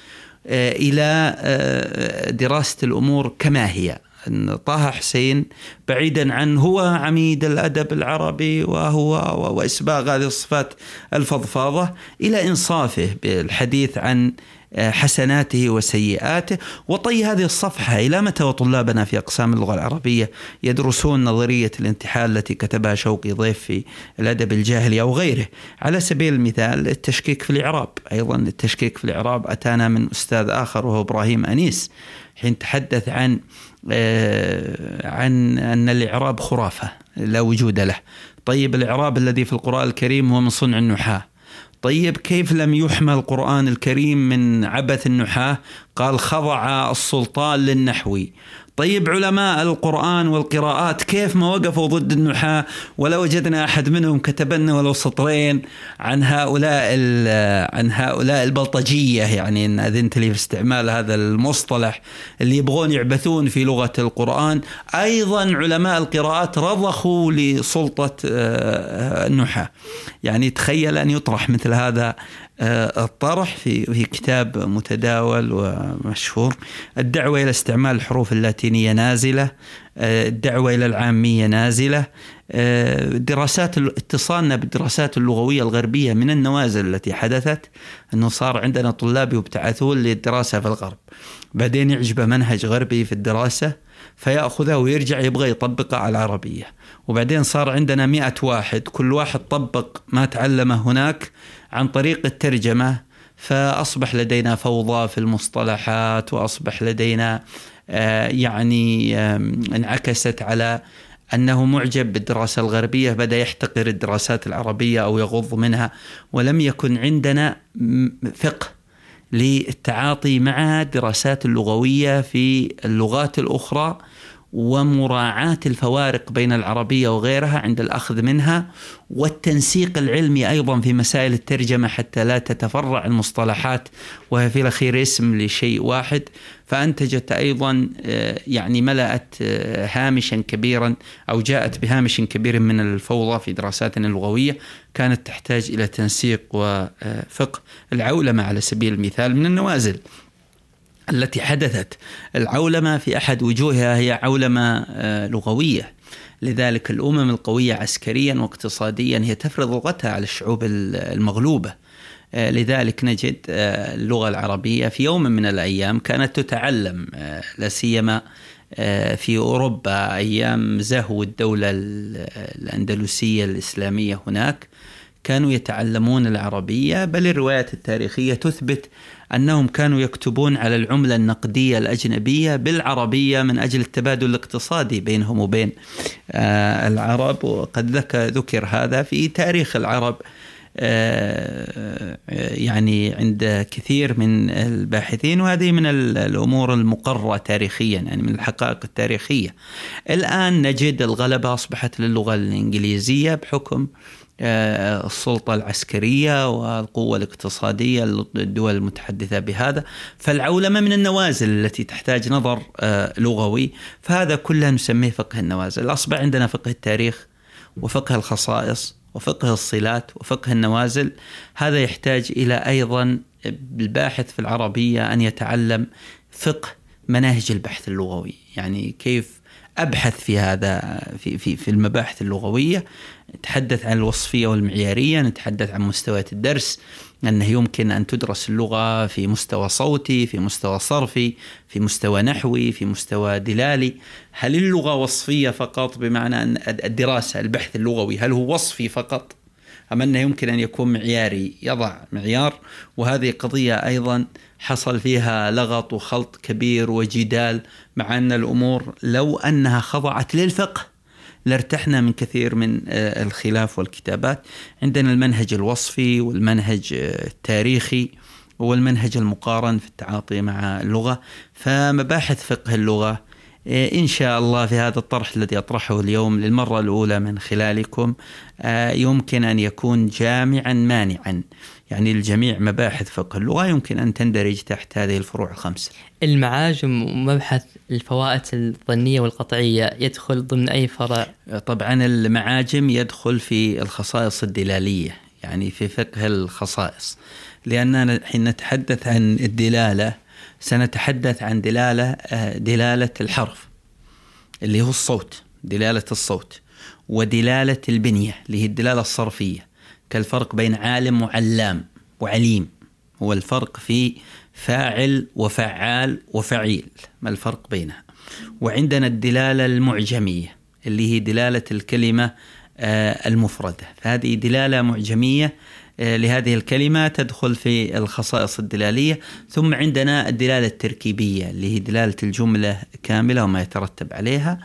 إلى آه، دراسة الأمور كما هي. أن طه حسين بعيدا عن هو عميد الأدب العربي وهو وإسباغ هذه الصفات الفضفاضة إلى إنصافه بالحديث عن حسناته وسيئاته. وطي هذه الصفحة إلى متى وطلابنا في أقسام اللغة العربية يدرسون نظرية الانتحال التي كتبها شوقي ضيف في الأدب الجاهلي أو غيره؟ على سبيل المثال التشكيك في الإعراب. أيضا التشكيك في الإعراب أتانا من أستاذ آخر وهو إبراهيم أنيس حين تحدث عن آه، عن أن الإعراب خرافة لا وجود له. طيب الإعراب الذي في القرآن الكريم هو من صنع النحاة. طيب كيف لم يحمى القرآن الكريم من عبث النحاة؟ قال خضع السلطان للنحوي طيب علماء القرآن والقراءات كيف ما وقفوا ضد النحاة ولا وجدنا أحد منهم كتب لنا ولو سطرين عن هؤلاء عن هؤلاء البلطجية يعني إن أذنت لي في استعمال هذا المصطلح اللي يبغون يعبثون في لغة القرآن. أيضا علماء القراءات رضخوا لسلطة آه، النحاة. يعني تخيل أن يطرح مثل هذا الطرح في في كتاب متداول ومشهور. الدعوة إلى استعمال الحروف اللاتينية نازلة. آه، الدعوة إلى العامية نازلة. آه، دراسات اتصالنا بالدراسات اللغوية الغربية من النوازل التي حدثت أنه صار عندنا طلاب يبتعثون للدراسة في الغرب. بعدين يعجبه منهج غربي في الدراسة فيأخذه ويرجع يبغى يطبقه على العربية. وبعدين صار عندنا مئة واحد كل واحد طبق ما تعلمه هناك عن طريق الترجمة فأصبح لدينا فوضى في المصطلحات وأصبح لدينا آه، يعني انعكست على أنه معجب بالدراسة الغربية بدأ يحتقر الدراسات العربية أو يغض منها ولم يكن عندنا فقه للتعاطي مع الدراسات اللغوية في اللغات الأخرى ومراعاة الفوارق بين العربية وغيرها عند الأخذ منها والتنسيق العلمي أيضا في مسائل الترجمة حتى لا تتفرع المصطلحات وهي في الأخير اسم لشيء واحد. فأنتجت أيضا آه، يعني ملأت آه، هامشا كبيرا أو جاءت بهامش كبير من الفوضى في دراساتنا اللغوية. كانت تحتاج إلى تنسيق وفقه. العولمة على سبيل المثال من النوازل. التي حدثت. العولمة في أحد وجوهها هي عولمة آه، لغوية. لذلك الأمم القوية عسكريا واقتصاديا هي تفرض لغتها على الشعوب المغلوبة. آه، لذلك نجد آه، اللغة العربية في يوم من الأيام كانت تتعلم لا سيما في أوروبا أيام زهو الدولة الأندلسية الإسلامية هناك. كانوا يتعلمون العربية بل الروايات التاريخية تثبت أنهم كانوا يكتبون على العملة النقدية الأجنبية بالعربية من أجل التبادل الاقتصادي بينهم وبين آه، العرب وقد ذكر هذا في تاريخ العرب آه، يعني عند كثير من الباحثين وهذه من الأمور المقررة تاريخيا يعني من الحقائق التاريخية. الآن نجد الغلبة أصبحت للغة الإنجليزية بحكم آه، السلطة العسكرية والقوة الاقتصادية للدول المتحدثة بهذا. فالعولمة من النوازل التي تحتاج نظر آه، لغوي. فهذا كله نسميه فقه النوازل. أصبح عندنا فقه التاريخ وفقه الخصائص وفقه الصلات وفقه النوازل. هذا يحتاج إلى أيضا الباحث في العربية أن يتعلم فقه مناهج البحث اللغوي. يعني كيف أبحث في هذا في في في المباحث اللغوية. نتحدث عن الوصفية والمعيارية نتحدث عن مستويات الدرس أنه يمكن أن تدرس اللغة في مستوى صوتي في مستوى صرفي في مستوى نحوي في مستوى دلالي. هل اللغة وصفية فقط بمعنى أن الدراسة البحث اللغوي هل هو وصفي فقط؟ أم أنه يمكن أن يكون معياري يضع معيار؟ وهذه قضية أيضا حصل فيها لغط وخلط كبير وجدال مع أن الأمور لو أنها خضعت للفقه لارتحنا من كثير من آه، الخلاف والكتابات. عندنا المنهج الوصفي والمنهج آه، التاريخي والمنهج المقارن في التعاطي مع اللغة. فمباحث فقه اللغة آه، إن شاء الله في هذا الطرح الذي أطرحه اليوم للمرة الأولى من خلالكم يمكن أن يكون جامعا مانعا. يعني الجميع مباحث فقه اللغة يمكن أن تندرج تحت هذه الفروع الخمسة المعاجم ومبحث الفوائد الظنية والقطعية يدخل ضمن أي فرع؟ طبعا المعاجم يدخل في الخصائص الدلالية يعني في فقه الخصائص. لأننا حين نتحدث عن الدلالة سنتحدث عن دلالة آه، دلالة الحرف اللي هو الصوت دلالة الصوت ودلالة البنية اللي هي الدلالة الصرفية. كالفرق بين عالم وعلام وعليم. هو الفرق في فاعل وفعال وفعيل. ما الفرق بينها؟ وعندنا الدلالة المعجمية اللي هي دلالة الكلمة آه، المفردة. فهذه دلالة معجمية آه، لهذه الكلمة تدخل في الخصائص الدلالية. ثم عندنا الدلالة التركيبية اللي هي دلالة الجملة كاملة وما يترتب عليها.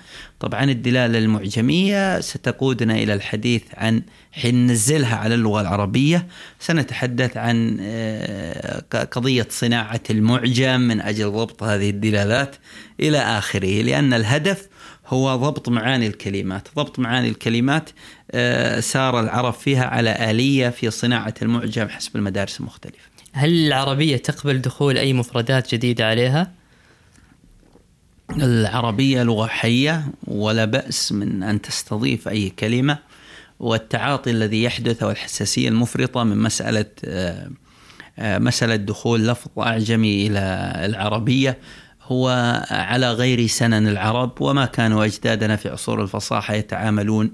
طبعا الدلالة المعجمية ستقودنا إلى الحديث عن حين ننزلها على اللغة العربية. سنتحدث عن آه، قضية صناعة المعجم من أجل ضبط هذه الدلالات إلى آخره لأن الهدف هو ضبط معاني الكلمات. ضبط معاني الكلمات آه، سار العرب فيها على آلية في صناعة المعجم حسب المدارس المختلفة. هل العربية تقبل دخول أي مفردات جديدة عليها؟ العربية لغة حية ولا بأس من أن تستضيف أي كلمة. والتعاطي الذي يحدث أو الحساسية المفرطة من مسألة آه، آه، مسألة دخول لفظ أعجمي إلى العربية هو على غير سنن العرب وما كانوا أجدادنا في عصور الفصاحة يتعاملون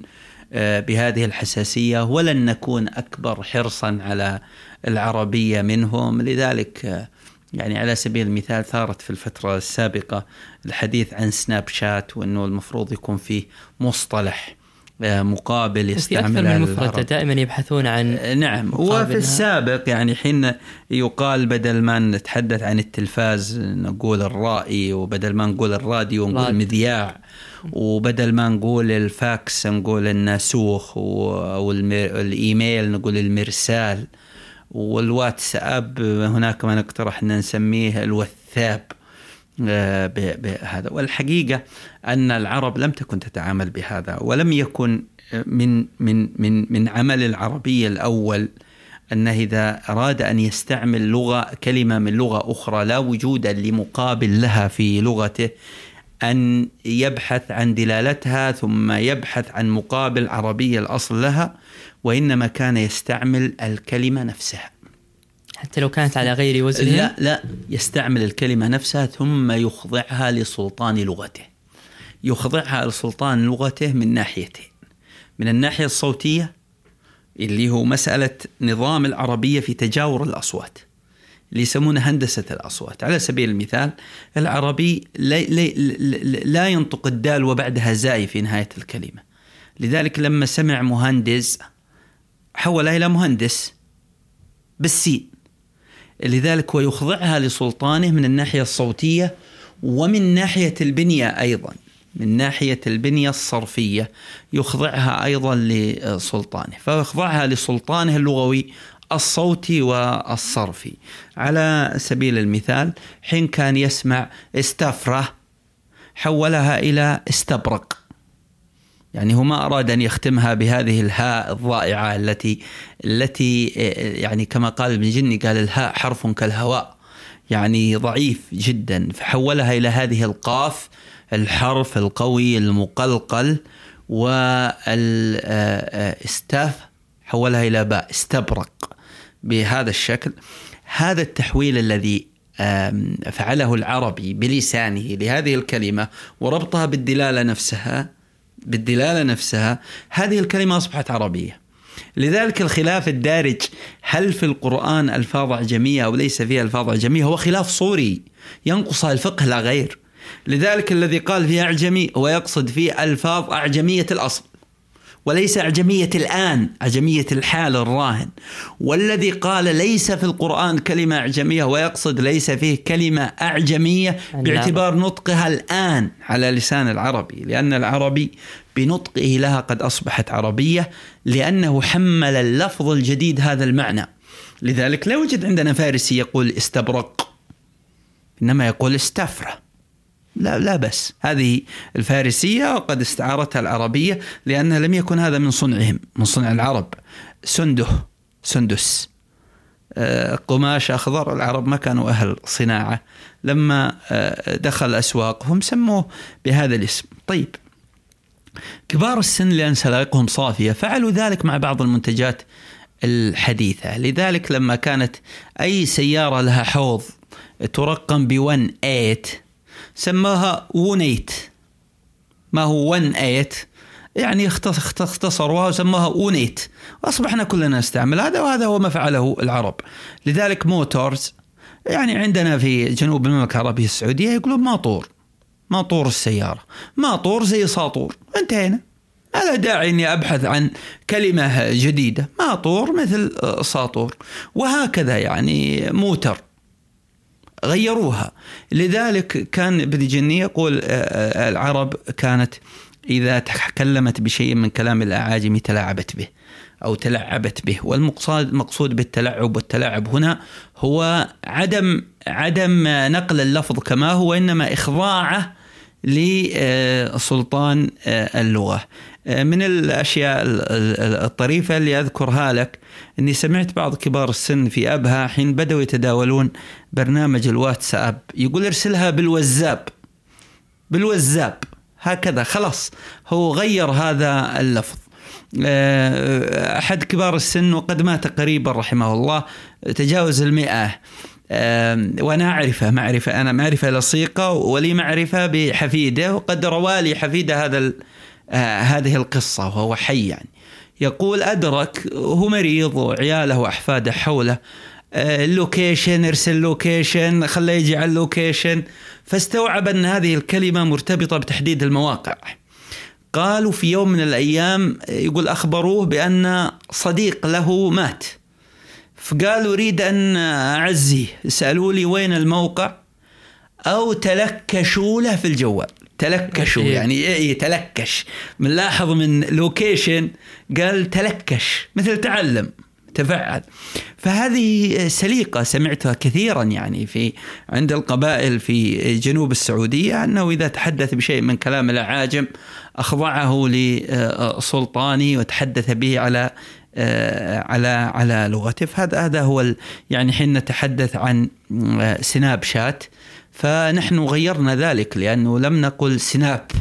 آه، بهذه الحساسية ولن نكون أكبر حرصا على العربية منهم. لذلك يعني على سبيل المثال ثارت في الفترة السابقة الحديث عن سناب شات وأنه المفروض يكون فيه مصطلح آه، مقابل يستعمل في أكثر من مفردة دائما يبحثون عن آه، نعم. وفي السابق يعني حين يقال بدل ما نتحدث عن التلفاز نقول الرائي وبدل ما نقول الراديو نقول المذياع وبدل ما نقول الفاكس نقول الناسوخ أو الإيميل نقول المرسال. والواتساب هناك ما نقترح أن نسميه الوثاب آه، بهذا. والحقيقة أن العرب لم تكن تتعامل بهذا ولم يكن من من من من عمل العربية الأول انه إذا أراد أن يستعمل لغة كلمة من لغة أخرى لا وجود لمقابل لها في لغته أن يبحث عن دلالتها ثم يبحث عن مقابل عربي الأصل لها وإنما كان يستعمل الكلمة نفسها. حتى لو كانت على غير وزنها لا لا يستعمل الكلمة نفسها ثم يخضعها لسلطان لغته. يخضعها لسلطان لغته من ناحيتين من الناحية الصوتية اللي هو مسألة نظام العربية في تجاور الأصوات اللي يسمونها هندسة الأصوات. على سبيل المثال العربي لا, لا, لا ينطق الدال وبعدها زاي في نهاية الكلمة. لذلك لما سمع مهندس حولها إلى مهندس بالسين. لذلك هو يخضعها لسلطانه من الناحية الصوتية ومن ناحية البنية أيضا من ناحية البنية الصرفية. يخضعها أيضا لسلطانه فيخضعها لسلطانه اللغوي الصوتي والصرفي. على سبيل المثال حين كان يسمع استفرة حولها إلى استبرق. يعني هو ما أراد أن يختمها بهذه الهاء الضائعة التي التي يعني كما قال ابن جني قال الهاء حرف كالهواء. يعني ضعيف جدا. فحولها إلى هذه القاف الحرف القوي المقلقل والاستاف حولها إلى باء استبرق بهذا الشكل. هذا التحويل الذي فعله العربي بلسانه لهذه الكلمة وربطها بالدلالة نفسها بالدلالة نفسها هذه الكلمة أصبحت عربية. لذلك الخلاف الدارج هل في القرآن ألفاظ أعجمية أو ليس فيها ألفاظ أعجمية هو خلاف صوري ينقص الفقه لا غير. لذلك الذي قال فيه أعجمي هو يقصد فيه ألفاظ أعجمية الأصل. وليس أعجمية الآن أعجمية الحال الراهن. والذي قال ليس في القرآن كلمة أعجمية ويقصد ليس فيه كلمة أعجمية باعتبار نطقها الآن على لسان العربي لأن العربي بنطقه لها قد أصبحت عربية لأنه حمل اللفظ الجديد هذا المعنى. لذلك لا يوجد عندنا فارسي يقول استبرق إنما يقول استفرة لا لا بس. هذه الفارسية وقد استعارتها العربية لأن لم يكن هذا من صنعهم من صنع العرب. سنده سندس. آه، قماش أخضر العرب ما كانوا أهل صناعة. لما آه، دخل أسواقهم سموه بهذا الاسم. طيب. كبار السن لأن سلائقهم صافية فعلوا ذلك مع بعض المنتجات الحديثة. لذلك لما كانت أي سيارة لها حوض ترقم ب 1 8 سماها ونيت ما هو one eight يعني اختصروها وسموها اونيت وأصبحنا كلنا نستعمل هذا وهذا هو ما فعله العرب. لذلك motors يعني عندنا في جنوب المملكة العربية السعودية يقولون ماطور ماطور السيارة. ماطور زي ساطور. انتهينا. لا داعي إني أبحث عن كلمة جديدة. ماطور مثل ساطور. وهكذا يعني موتر. غيروها. لذلك كان ابن جني يقول العرب كانت إذا تكلمت بشيء من كلام الأعاجم تلاعبت به أو تلعبت به. والمقصود المقصود بالتلعب والتلاعب هنا هو عدم عدم نقل اللفظ كما هو انما إخضاعه لسلطان اللغة. من الأشياء الطريفة اللي أذكرها لك إني سمعت بعض كبار السن في أبها حين بدأوا يتداولون برنامج الواتساب يقول ارسلها بالوزاب. بالوزاب. هكذا خلاص هو غير هذا اللفظ. أحد كبار السن وقد مات قريبا رحمه الله تجاوز المئة. وأنا أعرفه معرفة أنا معرفة لصيقة ولي معرفة بحفيده وقد روى لي حفيده هذا آه، هذه القصة وهو حي يعني. يقول أدرك هو مريض وعياله وأحفاده حوله آه، ال location ارسل location خليه يجي على ال location فاستوعب أن هذه الكلمة مرتبطة بتحديد المواقع. قالوا في يوم من الأيام يقول أخبروه بأن صديق له مات. فقال أريد أن أعزيه سألوا لي وين الموقع؟ أو تلكشوا له في الجوال. تلكشوا إيه. يعني إيه تلكش. بنلاحظ من لوكيشن قال تلكش مثل تعلم تفعل. فهذه سليقة سمعتها كثيرا يعني في عند القبائل في جنوب السعودية أنه إذا تحدث بشيء من كلام الأعاجم أخضعه لسلطاني وتحدث به على على على لغته. فهذا هذا هو يعني حين نتحدث عن سناب شات فنحن غيرنا ذلك لأنه لم نقل سناب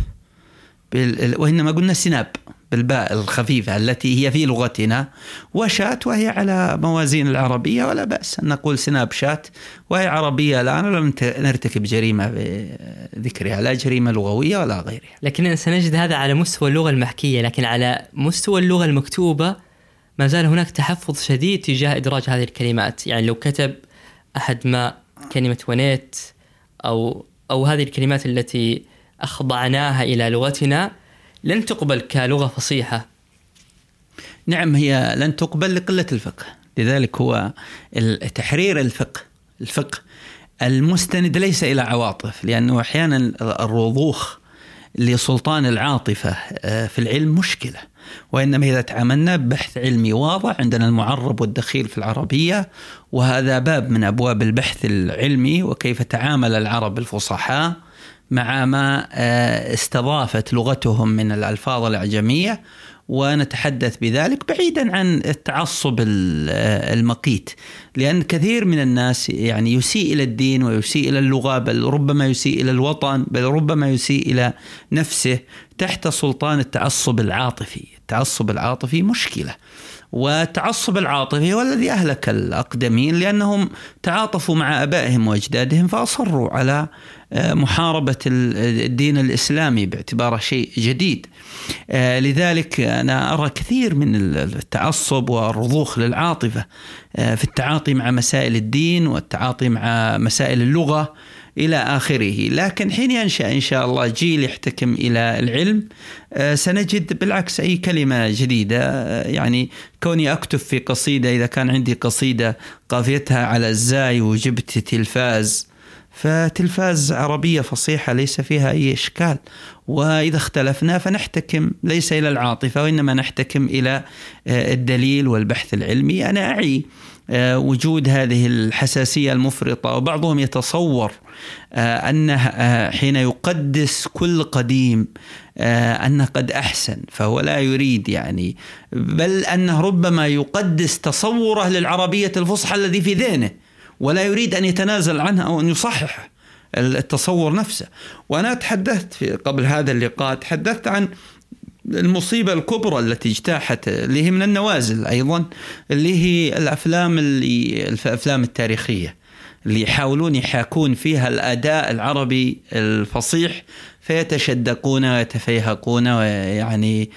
وإنما قلنا سناب بالباء الخفيفة التي هي في لغتنا وشات وهي على موازين العربية ولا بأس أن نقول سناب شات وهي عربية الآن ولم نرتكب جريمة بذكرها لا جريمة لغوية ولا غيرها. لكننا سنجد هذا على مستوى اللغة المحكية لكن على مستوى اللغة المكتوبة ما زال هناك تحفظ شديد تجاه إدراج هذه الكلمات. يعني لو كتب أحد ما كلمة ونيت أو أو هذه الكلمات التي أخضعناها إلى لغتنا لن تقبل كلغة فصيحة. نعم هي لن تقبل لقلة الفقه. لذلك هو تحرير الفقه الفقه المستند ليس إلى عواطف لأنه أحيانا الرضوخ لسلطان العاطفة آه، في العلم مشكلة. وإنما إذا تعاملنا ببحث علمي واضح عندنا المعرب والدخيل في العربية وهذا باب من أبواب البحث العلمي وكيف تعامل العرب الفصحاء مع ما آه، استضافت لغتهم من الألفاظ الأعجمية. ونتحدث بذلك بعيدا عن التعصب المقيت. لأن كثير من الناس يعني يسيء إلى الدين ويسيء إلى اللغة بل ربما يسيء إلى الوطن بل ربما يسيء إلى نفسه تحت سلطان التعصب العاطفي. التعصب العاطفي مشكلة والتعصب العاطفي هو الذي أهلك الأقدمين لأنهم تعاطفوا مع أبائهم وأجدادهم فأصروا على آه، محاربة الدين الإسلامي باعتباره شيء جديد. آه، لذلك أنا أرى كثير من التعصب والرضوخ للعاطفة آه، في التعاطي مع مسائل الدين والتعاطي مع مسائل اللغة إلى آخره. لكن حين ينشأ إن شاء الله جيل يحتكم إلى العلم سنجد بالعكس أي كلمة جديدة. يعني كوني أكتب في قصيدة إذا كان عندي قصيدة قافيتها على الزاي وجبت تلفاز فتلفاز عربية فصيحة ليس فيها أي إشكال. وإذا اختلفنا فنحتكم ليس إلى العاطفة وإنما نحتكم إلى آه، الدليل والبحث العلمي. أنا أعي آه، وجود هذه الحساسية المفرطة وبعضهم يتصور آه، أنه حين يقدس كل قديم أنه قد أحسن فهو لا يريد يعني بل أنه ربما يقدس تصوره للعربية الفصحى الذي في ذهنه ولا يريد أن يتنازل عنها أو أن يصحح التصور نفسه. وأنا تحدثت في قبل هذا اللقاء تحدثت عن المصيبة الكبرى التي اجتاحت اللي هي من النوازل أيضا اللي هي الأفلام اللي الأفلام التاريخية اللي يحاولون يحاكون فيها الأداء العربي الفصيح فيتشدقون ويتفيهقون ويعني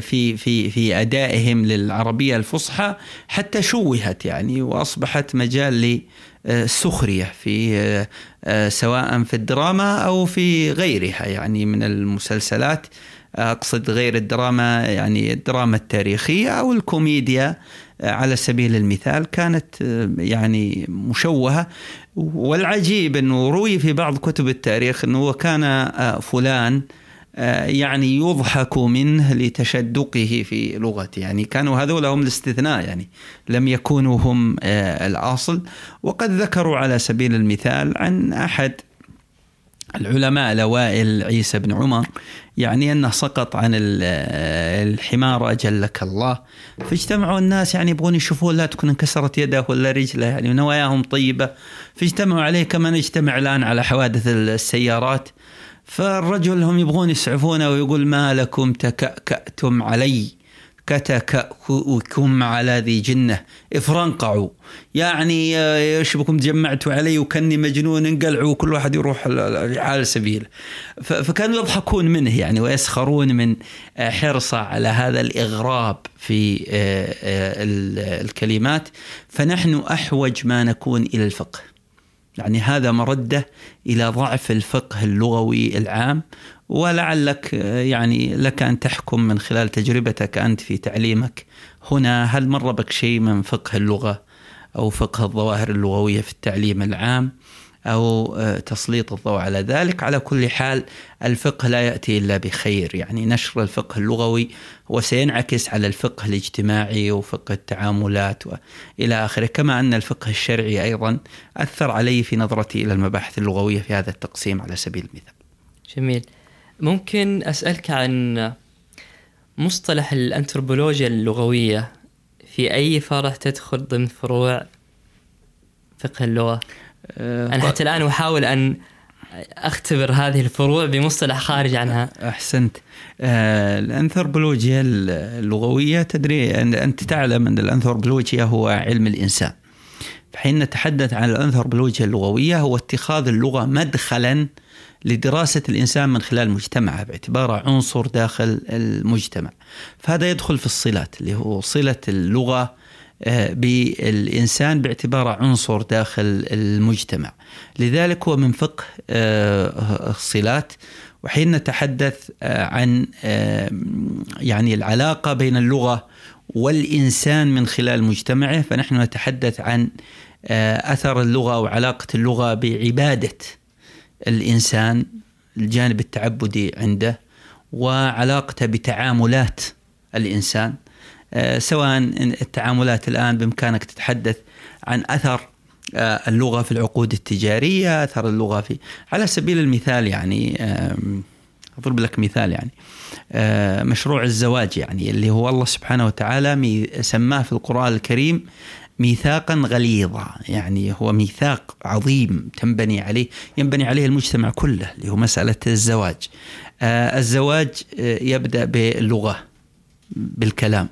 في في في أدائهم للعربية الفصحى حتى شوهت يعني وأصبحت مجال للسخريه في آه، سواء في الدراما أو في غيرها يعني من المسلسلات. أقصد غير الدراما يعني الدراما التاريخية أو الكوميديا. على سبيل المثال كانت يعني مشوهة. والعجيب أنه روي في بعض كتب التاريخ أنه كان فلان يعني يضحك منه لتشدقه في لغته. يعني كانوا هذول هم الاستثناء يعني لم يكونوا هم الأصل. وقد ذكروا على سبيل المثال عن أحد العلماء الأوائل عيسى بن عمر يعني أنه سقط عن الحمار أجلك الله. فاجتمعوا الناس يعني يبغون يشوفون لا تكون انكسرت يده ولا رجله يعني نواياهم طيبة. فاجتمعوا عليه كما نجتمع الآن على حوادث السيارات. فالرجل هم يبغون يسعفونه ويقول ما لكم تكأكأتم علي كتكأكم على ذي جنة. افرنقعوا. يعني إيش بكم تجمعتوا علي وكني مجنون انقلعوا وكل واحد يروح على سبيل. فكانوا يضحكون منه يعني ويسخرون من حرصه على هذا الإغراب في الكلمات. فنحن أحوج ما نكون إلى الفقه. يعني هذا مرده إلى ضعف الفقه اللغوي العام ولعلك يعني لك أن تحكم من خلال تجربتك أنت في تعليمك. هنا هل مر بك شيء من فقه اللغة أو فقه الظواهر اللغوية في التعليم العام؟ أو تسليط الضوء على ذلك على كل حال الفقه لا يأتي إلا بخير يعني نشر الفقه اللغوي وسينعكس على الفقه الاجتماعي وفقه التعاملات والى آخره كما أن الفقه الشرعي أيضا أثر علي في نظرتي إلى المباحث اللغوية في هذا التقسيم على سبيل المثال. جميل. ممكن أسألك عن مصطلح الأنثروبولوجيا اللغوية في أي فرع تدخل ضمن فروع فقه اللغة؟ أنا حتى الآن أحاول أن أختبر هذه الفروع بمصطلح خارج عنها. أحسنت. آه الأنثروبولوجيا اللغوية تدري أنت تعلم أن الأنثروبولوجيا هو علم الإنسان. حين نتحدث عن الأنثروبولوجيا اللغوية هو اتخاذ اللغة مدخلا لدراسة الإنسان من خلال مجتمعه باعتباره عنصر داخل المجتمع. فهذا يدخل في الصلات اللي هو صلة اللغة بالإنسان باعتباره عنصر داخل المجتمع. لذلك هو من فقه الصلات. وحين نتحدث عن يعني العلاقة بين اللغة والإنسان من خلال مجتمعه فنحن نتحدث عن أثر اللغة وعلاقة اللغة بعبادة الإنسان الجانب التعبدي عنده وعلاقته بتعاملات الإنسان. سواء التعاملات الآن بإمكانك تتحدث عن أثر اللغة في العقود التجارية، أثر اللغة في على سبيل المثال يعني أضرب لك مثال يعني مشروع الزواج يعني اللي هو الله سبحانه وتعالى سماه في القرآن الكريم ميثاقا غليظا يعني هو ميثاق عظيم تنبني عليه ينبني عليه المجتمع كله اللي هو مسألة الزواج. الزواج يبدأ باللغة بالكلام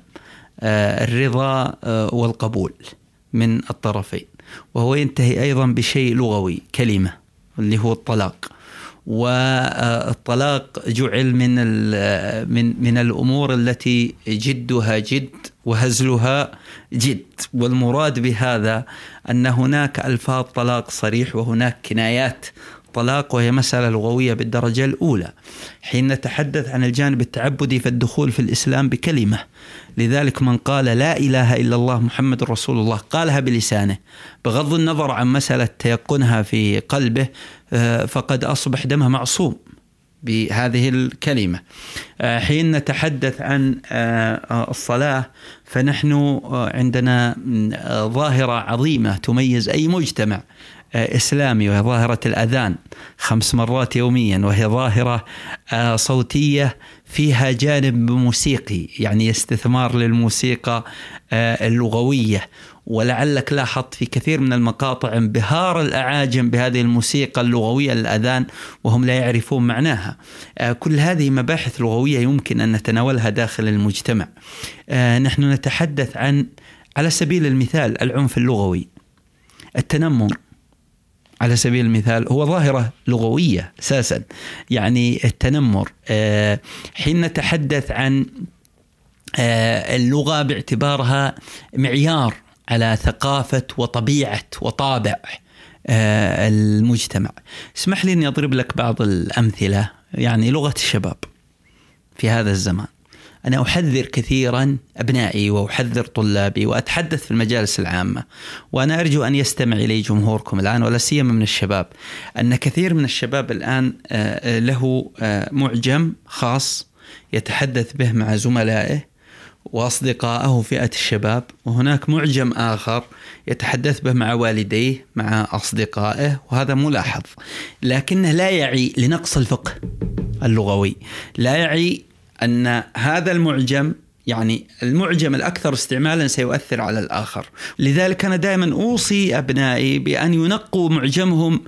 الرضا والقبول من الطرفين. وهو ينتهي أيضا بشيء لغوي كلمة اللي هو الطلاق. والطلاق جعل من من من الأمور التي جدها جد وهزلها جد. والمراد بهذا أن هناك ألفاظ طلاق صريح وهناك كنايات الطلاق وهي مسألة لغوية بالدرجة الأولى. حين نتحدث عن الجانب التعبدي فالدخول في الإسلام بكلمة. لذلك من قال لا إله إلا الله محمد رسول الله قالها بلسانه. بغض النظر عن مسألة تيقنها في قلبه فقد أصبح دمه معصوم بهذه الكلمة. حين نتحدث عن الصلاة فنحن عندنا ظاهرة عظيمة تميز أي مجتمع. إسلامي وهي ظاهرة الأذان خمس مرات يوميا وهي ظاهرة صوتية فيها جانب موسيقي يعني استثمار للموسيقى اللغوية ولعلك لاحظت في كثير من المقاطع انبهار الأعاجم بهذه الموسيقى اللغوية للأذان وهم لا يعرفون معناها. كل هذه مباحث لغوية يمكن أن نتناولها داخل المجتمع. نحن نتحدث عن على سبيل المثال العنف اللغوي. التنمر على سبيل المثال هو ظاهرة لغوية أساسا. يعني التنمر حين نتحدث عن اللغة باعتبارها معيار على ثقافة وطبيعة وطابع المجتمع. اسمح لي أني أضرب لك بعض الأمثلة يعني لغة الشباب في هذا الزمان. أنا أحذر كثيرا أبنائي وأحذر طلابي وأتحدث في المجالس العامة وأنا أرجو أن يستمع إلي جمهوركم الآن ولا سيما من الشباب. أن كثير من الشباب الآن آه، له آه، معجم خاص يتحدث به مع زملائه وأصدقائه فئه الشباب وهناك معجم آخر يتحدث به مع والديه مع أصدقائه وهذا ملاحظ لكنه لا يعي لنقص الفقه اللغوي لا يعي أن هذا المعجم يعني المعجم الأكثر استعمالا سيؤثر على الآخر، لذلك أنا دائما أوصي أبنائي بأن ينقوا معجمهم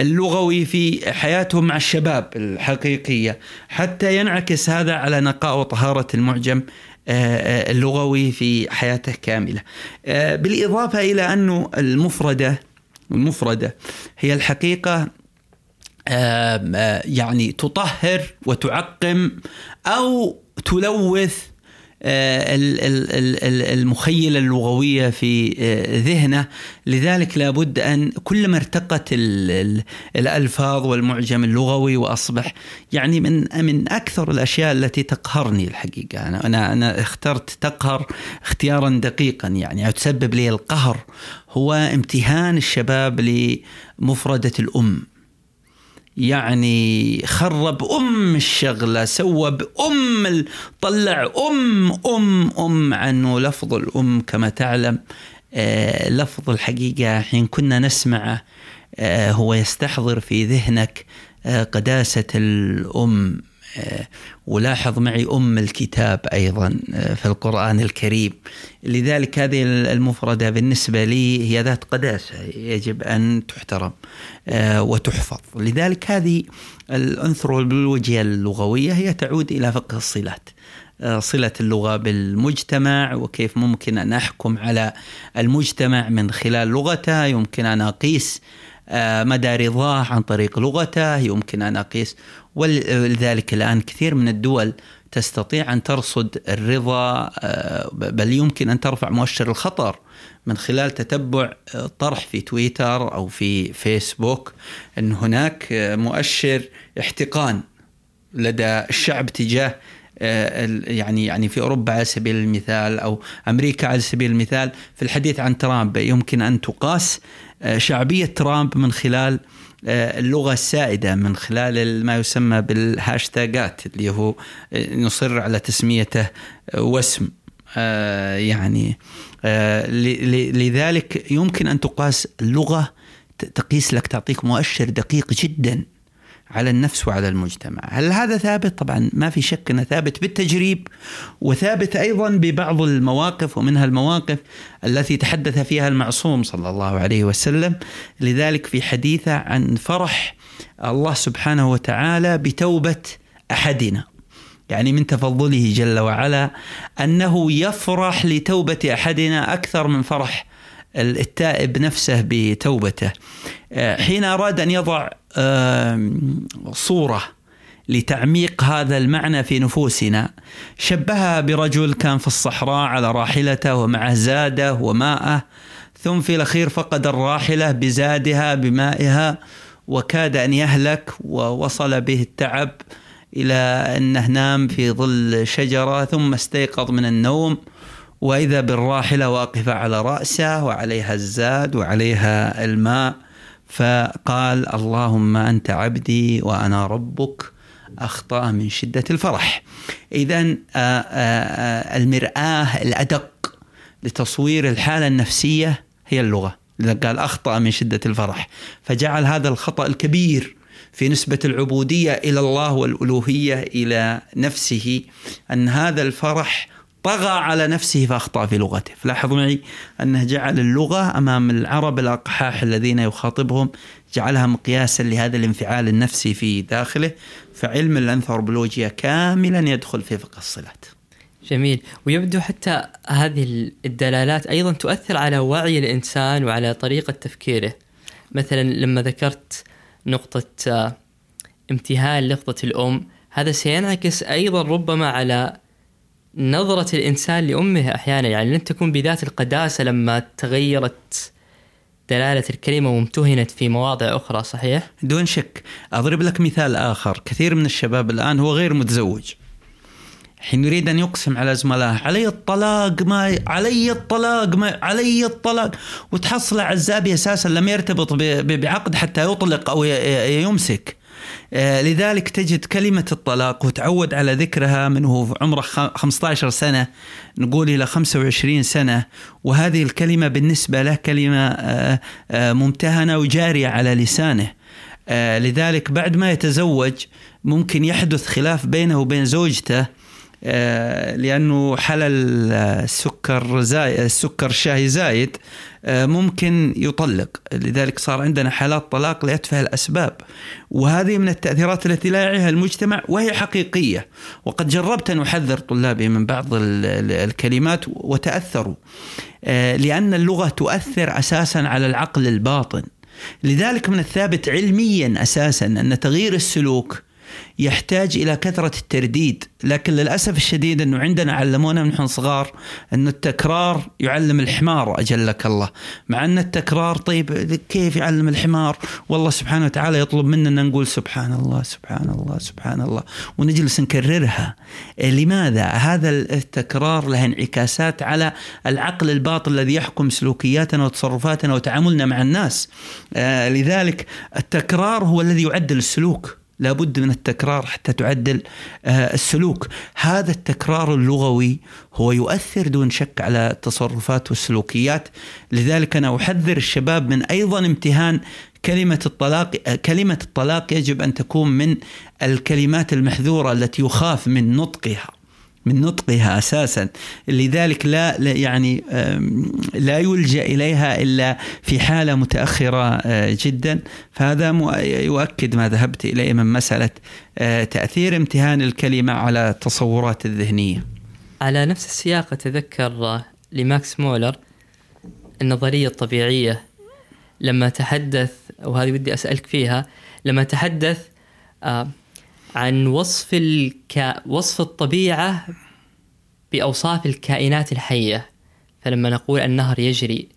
اللغوي في حياتهم مع الشباب الحقيقية حتى ينعكس هذا على نقاء وطهارة المعجم آه، آه، اللغوي في حياته كاملة. آه، بالإضافة إلى أنه المفردة المفردة هي الحقيقة يعني تطهر وتعقم أو تلوث المخيلة اللغوية في ذهنه. لذلك لابد أن كلما ارتقت الألفاظ والمعجم اللغوي وأصبح يعني من من أكثر الأشياء التي تقهرني الحقيقة. أنا أنا أنا اخترت تقهر اختيارا دقيقا يعني. تسبب لي القهر هو امتهان الشباب لمفردة الأم. يعني خرب أم الشغلة سوى بام طلع أم أم أم عنه لفظ الأم كما تعلم. آه لفظ الحقيقة حين كنا نسمعه آه هو يستحضر في ذهنك آه قداسة الأم. ولاحظ معي أم الكتاب أيضا آه، في القرآن الكريم. لذلك هذه المفردة بالنسبة لي هي ذات قداسة يجب أن تحترم آه، وتحفظ. لذلك هذه الأنثروبولوجيا اللغوية هي تعود إلى فقه الصلات آه، صلة اللغة بالمجتمع وكيف ممكن أن أحكم على المجتمع من خلال لغته يمكن أن أقيس مدى رضاه عن طريق لغته يمكن أن أقيس. ولذلك الآن كثير من الدول تستطيع أن ترصد الرضا آه، بل يمكن أن ترفع مؤشر الخطر من خلال تتبع آه، طرح في تويتر أو في فيسبوك أن هناك آه، مؤشر احتقان لدى الشعب تجاه يعني يعني في أوروبا على سبيل المثال أو أمريكا على سبيل المثال. في الحديث عن ترامب يمكن أن تقاس شعبية ترامب من خلال آه، اللغة السائدة من خلال ما يسمى بالهاشتاجات اللي هو آه، نصر على تسميته آه، وسم يعني لذلك يمكن أن تقاس اللغة تقيس لك تعطيك مؤشر دقيق جدا. على النفس وعلى المجتمع. هل هذا ثابت؟ طبعا ما في شك أنه ثابت بالتجريب وثابت أيضا ببعض المواقف ومنها المواقف التي تحدث فيها المعصوم صلى الله عليه وسلم. لذلك في حديثه عن فرح الله سبحانه وتعالى بتوبة أحدنا. يعني من تفضله جل وعلا أنه يفرح لتوبة أحدنا أكثر من فرح التائب نفسه بتوبته. آه، حين أراد أن يضع صورة لتعميق هذا المعنى في نفوسنا. شبهها برجل كان في الصحراء على راحلته ومعه زادة وماءه ثم في الأخير فقد الراحلة بزادها بمائها وكاد أن يهلك ووصل به التعب إلى أنه نام في ظل شجرة ثم استيقظ من النوم. وإذا بالراحلة واقفة على رأسه وعليها الزاد وعليها الماء. فقال اللهم أنت عبدي وأنا ربك أخطأ من شدة الفرح. إذا آه، آه، آه، المرآة الأدق لتصوير الحالة النفسية هي اللغة. قال أخطأ من شدة الفرح. فجعل هذا الخطأ الكبير في نسبة العبودية إلى الله والألوهية إلى نفسه أن هذا الفرح طغى على نفسه فأخطأ في لغته. فلاحظ معي أنه جعل اللغة أمام العرب الأقحاح الذين يخاطبهم جعلها مقياسا لهذا الانفعال النفسي في داخله فعلم الأنثروبولوجيا كاملا يدخل في فقه الصلات. جميل. ويبدو حتى هذه الدلالات أيضا تؤثر على وعي الإنسان وعلى طريقة تفكيره. مثلا لما ذكرت نقطة آه، امتهان لفظة الأم هذا سينعكس أيضا ربما على نظرة الإنسان لأمه أحيانا يعني لن تكون بذات القداسة لما تغيرت دلالة الكلمة وامتهنت في مواضع أخرى صحيح؟ دون شك. أضرب لك مثال آخر. كثير من الشباب الآن هو غير متزوج. حين يريد أن يقسم على زملائه علي الطلاق ما علي الطلاق ما علي الطلاق. وتحصل عزابي أساسا لم يرتبط بعقد حتى يطلق أو يمسك. لذلك تجد كلمة الطلاق وتعود على ذكرها من هو عمره 15 سنة نقول إلى 25 سنة. وهذه الكلمة بالنسبة له كلمة آه، آه، ممتهنة وجارية على لسانه. لذلك بعد ما يتزوج ممكن يحدث خلاف بينه وبين زوجته آه، لأنه حلل السكر زايد السكر الشاهي زايد آه، ممكن يطلق. لذلك صار عندنا حالات طلاق لأتفه الأسباب. وهذه من التأثيرات التي لا يعيها المجتمع وهي حقيقية. وقد جربت أن أحذر طلابي من بعض الكلمات وتأثروا. آه، لأن اللغة تؤثر أساسا على العقل الباطن. لذلك من الثابت علميا أساسا أن تغيير السلوك يحتاج إلى كثرة الترديد. لكن للأسف الشديد أنه عندنا علمونا من صغار انه التكرار يعلم الحمار أجلك الله. مع أن التكرار طيب كيف يعلم الحمار؟ والله سبحانه وتعالى يطلب مننا نقول سبحان الله سبحان الله سبحان الله. ونجلس نكررها. لماذا هذا التكرار له انعكاسات على العقل الباطن الذي يحكم سلوكياتنا وتصرفاتنا وتعاملنا مع الناس؟ آه، لذلك التكرار هو الذي يعدل السلوك. لابد من التكرار حتى تعدل آه، السلوك. هذا التكرار اللغوي هو يؤثر دون شك على التصرفات والسلوكيات. لذلك أنا أحذر الشباب من أيضا امتهان كلمة الطلاق كلمة الطلاق يجب أن تكون من الكلمات المحذورة التي يخاف من نطقها. من نطقها أساسا. لذلك لا يعني لا يلجأ إليها إلا في حالة متأخرة آه، جدا. فهذا يؤكد ما ذهبت إليه من مسألة آه، تأثير امتهان الكلمة على التصورات الذهنية. على نفس السياق أتذكر لماكس مولر النظرية الطبيعية. لما تحدث وهذه ودي أسألك فيها لما تحدث آه، عن وصف الك... وصف الطبيعة بأوصاف الكائنات الحية فلما نقول النهر يجري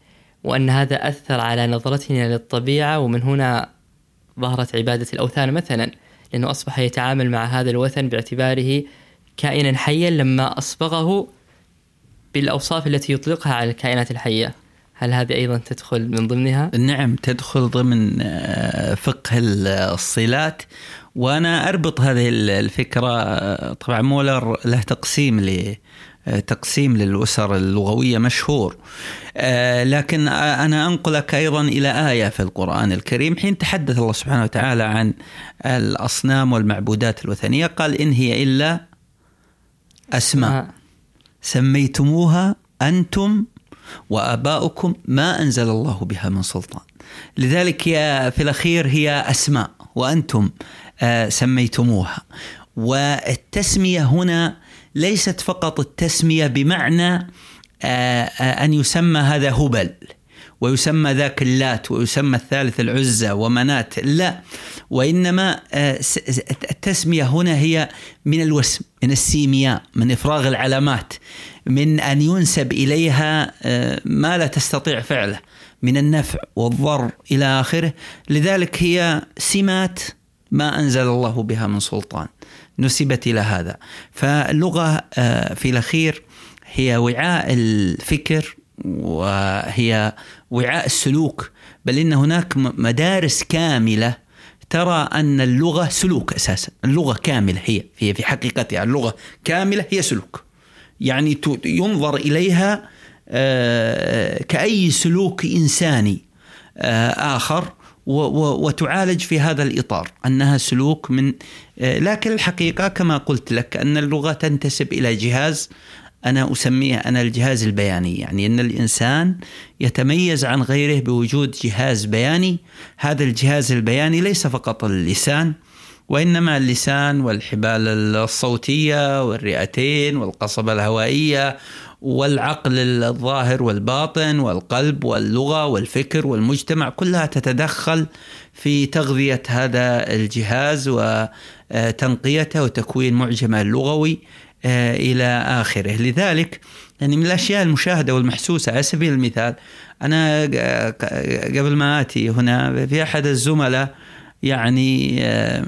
وأن هذا أثر على نظرتنا للطبيعة ومن هنا ظهرت عبادة الأوثان مثلا لأنه أصبح يتعامل مع هذا الوثن باعتباره كائنا حيا لما أصبغه بالأوصاف التي يطلقها على الكائنات الحية هل هذه أيضا تدخل من ضمنها؟ نعم تدخل ضمن آه، فقه الصلات وأنا أربط هذه الفكرة طبعا مولر له تقسيم ل تقسيم للأسر اللغوية مشهور. آه، لكن أنا أنقلك أيضا إلى آية في القرآن الكريم. حين تحدث الله سبحانه وتعالى عن الأصنام والمعبودات الوثنية قال إن هي إلا أسماء. آه. سميتموها أنتم وآباؤكم ما أنزل الله بها من سلطان. لذلك هي في الأخير هي أسماء وأنتم سميتموها. والتسمية هنا ليست فقط التسمية بمعنى آه، آه، أن يسمى هذا هبل ويسمى ذاك اللات ويسمى الثالث العزة ومنات لا. وإنما التسمية هنا هي من الوسم من السيمياء من إفراغ العلامات من أن ينسب إليها ما لا تستطيع فعله من النفع والضر إلى آخره. لذلك هي سمات ما أنزل الله بها من سلطان. نسبت إلى هذا. فاللغة آه، في الأخير هي وعاء الفكر وهي وعاء السلوك. بل إن هناك مدارس كاملة ترى أن اللغة سلوك أساسا. اللغة كاملة هي هي في حقيقتها اللغة كاملة هي سلوك. يعني ينظر إليها آه، كأي سلوك إنساني آه، آخر. وتعالج في هذا الإطار أنها سلوك من آه، لكن الحقيقة كما قلت لك أن اللغة تنتسب إلى جهاز أنا أسميه أنا الجهاز البياني يعني أن الإنسان يتميز عن غيره بوجود جهاز بياني. هذا الجهاز البياني ليس فقط اللسان وإنما اللسان والحبال الصوتية والرئتين والقصبة الهوائية والعقل الظاهر والباطن والقلب واللغة والفكر والمجتمع كلها تتدخل في تغذية هذا الجهاز وتنقيته وتكوين معجمة اللغوي آه، إلى آخره، لذلك يعني من الأشياء المشاهدة والمحسوسة على سبيل المثال أنا قبل ما آتي هنا في أحد الزملاء يعني آه،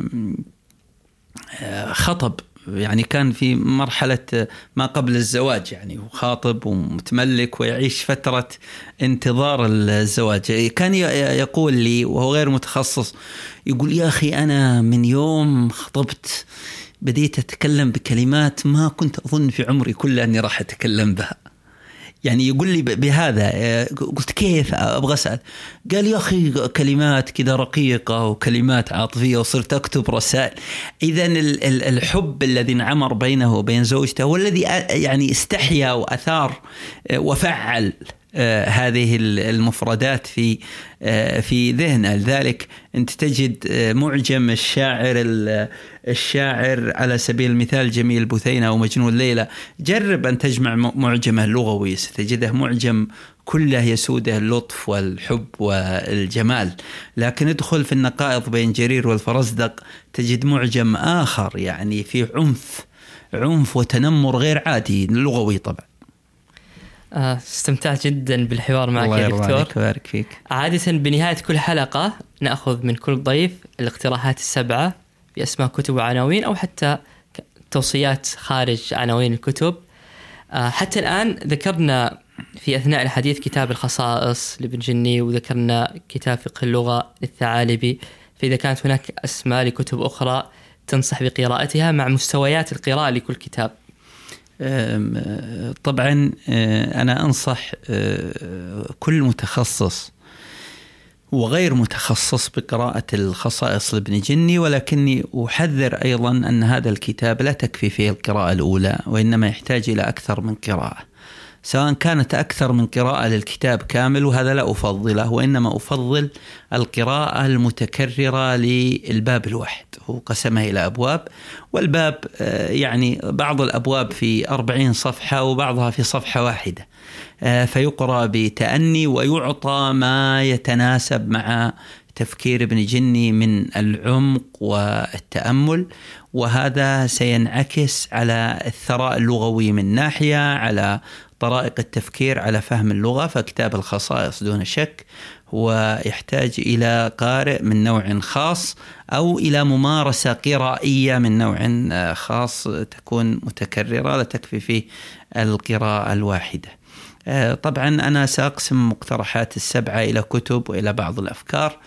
خطب يعني كان في مرحلة ما قبل الزواج يعني وخاطب ومتملك ويعيش فترة انتظار الزواج. كان يقول لي وهو غير متخصص يقول يا أخي أنا من يوم خطبت بديت أتكلم بكلمات ما كنت أظن في عمري كله أني راح أتكلم بها. يعني يقول لي بهذا آه، قلت كيف أبغى أسأل؟ قال يا أخي كلمات كذا رقيقة وكلمات عاطفية وصرت أكتب رسائل. اذا الحب الذي انعمر بينه وبين زوجته هو الذي يعني استحيا وأثار آه، وفعل آه، هذه المفردات في آه، في ذهنه لذلك أنت تجد آه، معجم الشاعر الشاعر على سبيل المثال جميل بثينه أو مجنون ليلى. جرب أن تجمع معجمه اللغوي ستجده معجم كله يسوده اللطف والحب والجمال. لكن ادخل في النقائض بين جرير والفرزدق. تجد معجم آخر يعني فيه عنف عنف وتنمر غير عادي لغوي طبعا. آه، استمتعت جدا بالحوار معك الله يا دكتور. الله يبارك فيك. عادة بنهاية كل حلقة نأخذ من كل ضيف الاقتراحات السبعة بأسماء كتب وعناوين أو حتى توصيات خارج عناوين الكتب. آه، حتى الآن ذكرنا في أثناء الحديث كتاب الخصائص لابن جني وذكرنا كتاب فقه اللغة للثعالبي. فإذا كانت هناك أسماء لكتب أخرى تنصح بقراءتها مع مستويات القراءة لكل كتاب. طبعا آه، أنا أنصح آه، كل متخصص وغير متخصص بقراءة الخصائص لابن جني ولكني أحذر أيضا أن هذا الكتاب لا تكفي فيه القراءة الأولى وإنما يحتاج إلى أكثر من قراءة. سواء كانت أكثر من قراءة للكتاب كامل وهذا لا أفضله وإنما أفضل القراءة المتكررة للباب الواحد هو قسمها إلى أبواب والباب آه، يعني بعض الأبواب في أربعين صفحة وبعضها في صفحة واحدة آه، فيقرأ بتأني ويعطى ما يتناسب مع تفكير ابن جني من العمق والتأمل وهذا سينعكس على الثراء اللغوي من ناحية على طرائق التفكير على فهم اللغة فكتاب الخصائص دون شك هو يحتاج إلى قارئ من نوع خاص أو إلى ممارسة قرائية من نوع خاص تكون متكررة لا تكفي فيه القراءة الواحدة. طبعا أنا سأقسم مقترحات السبعة إلى كتب وإلى بعض الأفكار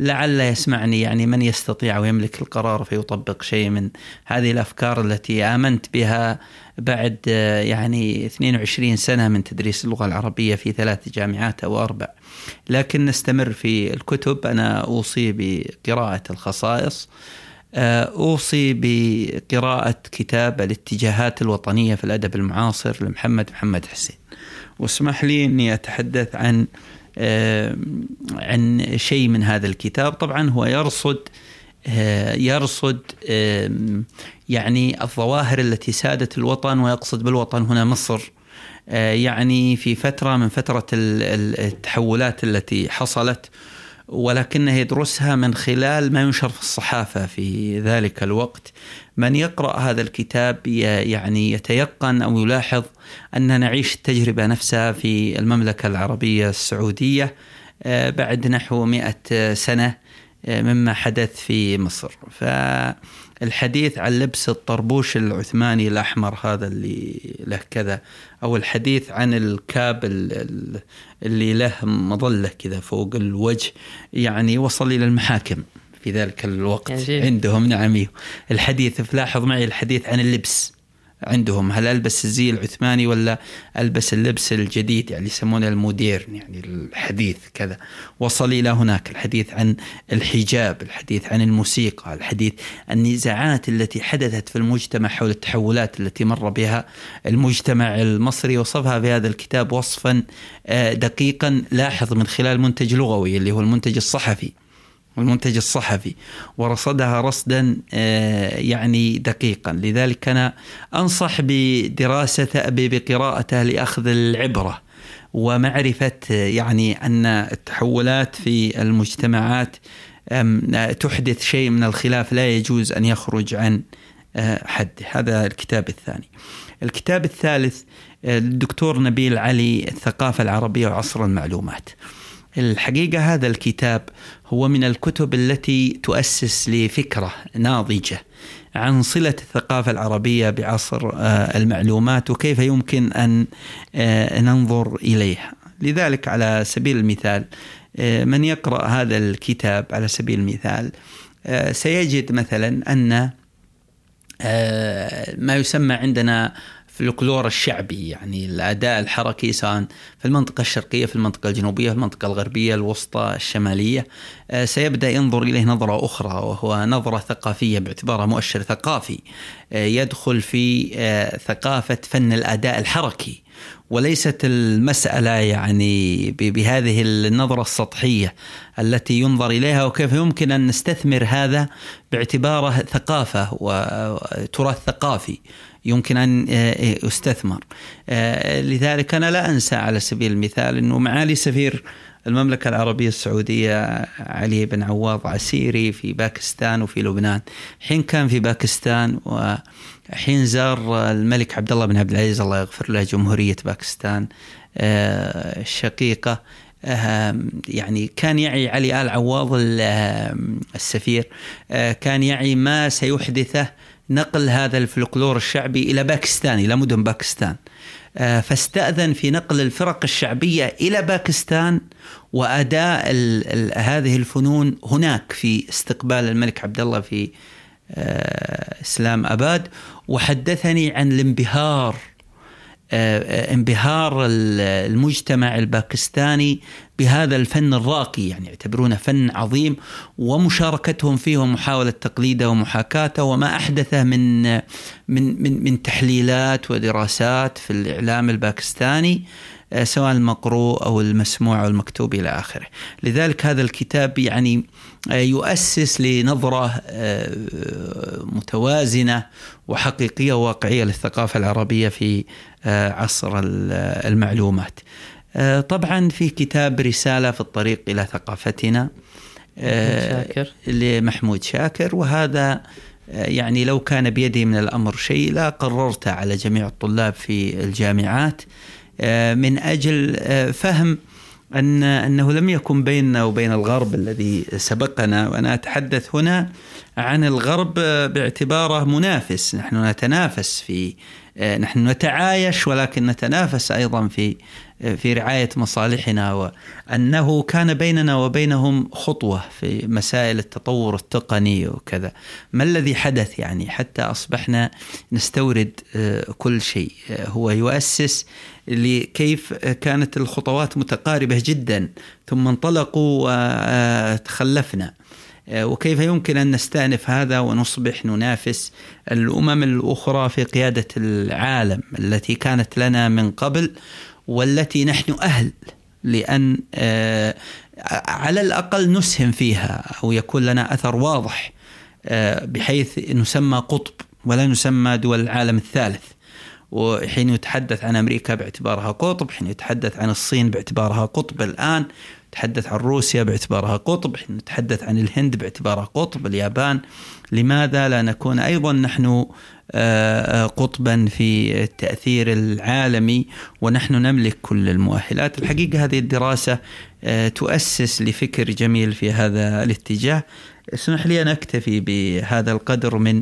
لعل يسمعني يعني من يستطيع ويملك القرار فيطبق شيء من هذه الأفكار التي آمنت بها بعد يعني 22 سنة من تدريس اللغة العربية في ثلاث جامعات أو أربع. لكن نستمر في الكتب أنا أوصي بقراءة الخصائص أوصي بقراءة كتاب الاتجاهات الوطنية في الأدب المعاصر لمحمد محمد حسين. واسمح لي إني أتحدث عن عن شيء من هذا الكتاب. طبعا هو يرصد آه، يرصد يعني الظواهر التي سادت الوطن ويقصد بالوطن هنا مصر. آه، يعني في فترة من فترة التحولات التي حصلت ولكنه يدرسها من خلال ما ينشر في الصحافة في ذلك الوقت. من يقرأ هذا الكتاب يعني يتيقن أو يلاحظ أن نعيش التجربة نفسها في المملكة العربية السعودية آه، بعد نحو مئة سنة آه، مما حدث في مصر. فالحديث عن لبس الطربوش العثماني الأحمر هذا اللي له كذا أو الحديث عن الكاب اللي له مظلة كذا فوق الوجه يعني وصل إلى المحاكم في ذلك الوقت. يعني عندهم نعم الحديث فلاحظ معي الحديث عن اللبس. عندهم. هل ألبس الزي العثماني ولا ألبس اللبس الجديد؟ يعني يسمونه الموديرن يعني الحديث كذا. وصل إلى هناك الحديث عن الحجاب الحديث عن الموسيقى الحديث النزاعات التي حدثت في المجتمع حول التحولات التي مر بها المجتمع المصري. وصفها في هذا الكتاب وصفا آه، دقيقا لاحظ من خلال منتج لغوي اللي هو المنتج الصحفي. المنتج الصحفي ورصدها رصدا آه، يعني دقيقا. لذلك أنا أنصح بدراسة بقراءته لأخذ العبرة ومعرفة يعني أن التحولات في المجتمعات تحدث شيء من الخلاف لا يجوز أن يخرج عن آه، حد هذا الكتاب الثاني. الكتاب الثالث الدكتور نبيل علي الثقافة العربية وعصر المعلومات. الحقيقة هذا الكتاب هو من الكتب التي تؤسس لفكرة ناضجة عن صلة الثقافة العربية بعصر آه، المعلومات وكيف يمكن أن آه، ننظر إليها. لذلك على سبيل المثال آه، من يقرأ هذا الكتاب على سبيل المثال سيجد مثلا أن ما يسمى عندنا الفلكلور الشعبي يعني الأداء الحركي سواء في المنطقة الشرقية في المنطقة الجنوبية في المنطقة الغربية الوسطى الشمالية. آه، سيبدأ ينظر إليه نظرة أخرى وهو نظرة ثقافية باعتبارها مؤشر ثقافي. آه، يدخل في آه، ثقافة فن الأداء الحركي. وليست المسألة يعني بهذه النظرة السطحية التي ينظر إليها وكيف يمكن أن نستثمر هذا باعتباره ثقافة وتراث ثقافي. يمكن أن يستثمر لذلك أنا لا أنسى على سبيل المثال أنه معالي سفير المملكة العربية السعودية علي بن عواض عسيري في باكستان وفي لبنان. حين كان في باكستان وحين زار الملك عبد الله بن عبد العزيز الله يغفر له جمهورية باكستان الشقيقة يعني كان يعي علي آل عواض السفير كان يعي ما سيحدثه نقل هذا الفلكلور الشعبي إلى باكستان إلى مدن باكستان. آه، فاستأذن في نقل الفرق الشعبية إلى باكستان وأداء هذه الفنون هناك في استقبال الملك عبد الله في آه، إسلام آباد. وحدثني عن الانبهار انبهار المجتمع الباكستاني بهذا الفن الراقي يعني يعتبرونه فن عظيم ومشاركتهم فيه ومحاولة تقليده ومحاكاته وما أحدثه من من من من تحليلات ودراسات في الإعلام الباكستاني. آه، سواء المقروء أو المسموع أو المكتوب إلى آخره. لذلك هذا الكتاب يعني آه، يؤسس لنظرة متوازنة وحقيقية وواقعية للثقافة العربية في عصر المعلومات. آه، طبعا في كتاب رسالة في الطريق إلى ثقافتنا آه، شاكر. لمحمود شاكر وهذا آه، يعني لو كان بيدي من الأمر شيء لا قررته على جميع الطلاب في الجامعات من أجل فهم أن أنه لم يكن بيننا وبين الغرب الذي سبقنا. وأنا أتحدث هنا عن الغرب باعتباره منافس. نحن نتنافس في نحن نتعايش ولكن نتنافس أيضا في في رعاية مصالحنا وأنه كان بيننا وبينهم خطوة في مسائل التطور التقني وكذا. ما الذي حدث يعني؟ حتى أصبحنا نستورد آه، كل شيء. آه، هو يؤسس لكيف كانت الخطوات متقاربة جدا ثم انطلقوا وتخلفنا آه، وكيف يمكن أن نستأنف هذا ونصبح ننافس الأمم الأخرى في قيادة العالم التي كانت لنا من قبل؟ والتي نحن أهل لأن آه، على الأقل نسهم فيها أو يكون لنا أثر واضح آه، بحيث نسمى قطب ولا نسمى دول العالم الثالث. وحين يتحدث عن أمريكا باعتبارها قطب حين يتحدث عن الصين باعتبارها قطب. الآن نتحدث عن روسيا باعتبارها قطب نتحدث عن الهند باعتبارها قطب اليابان. لماذا لا نكون أيضا نحن آه، قطبا في التأثير العالمي ونحن نملك كل المؤهلات؟ الحقيقة هذه الدراسة آه، تؤسس لفكر جميل في هذا الاتجاه. اسمح لي أن أكتفي بهذا القدر من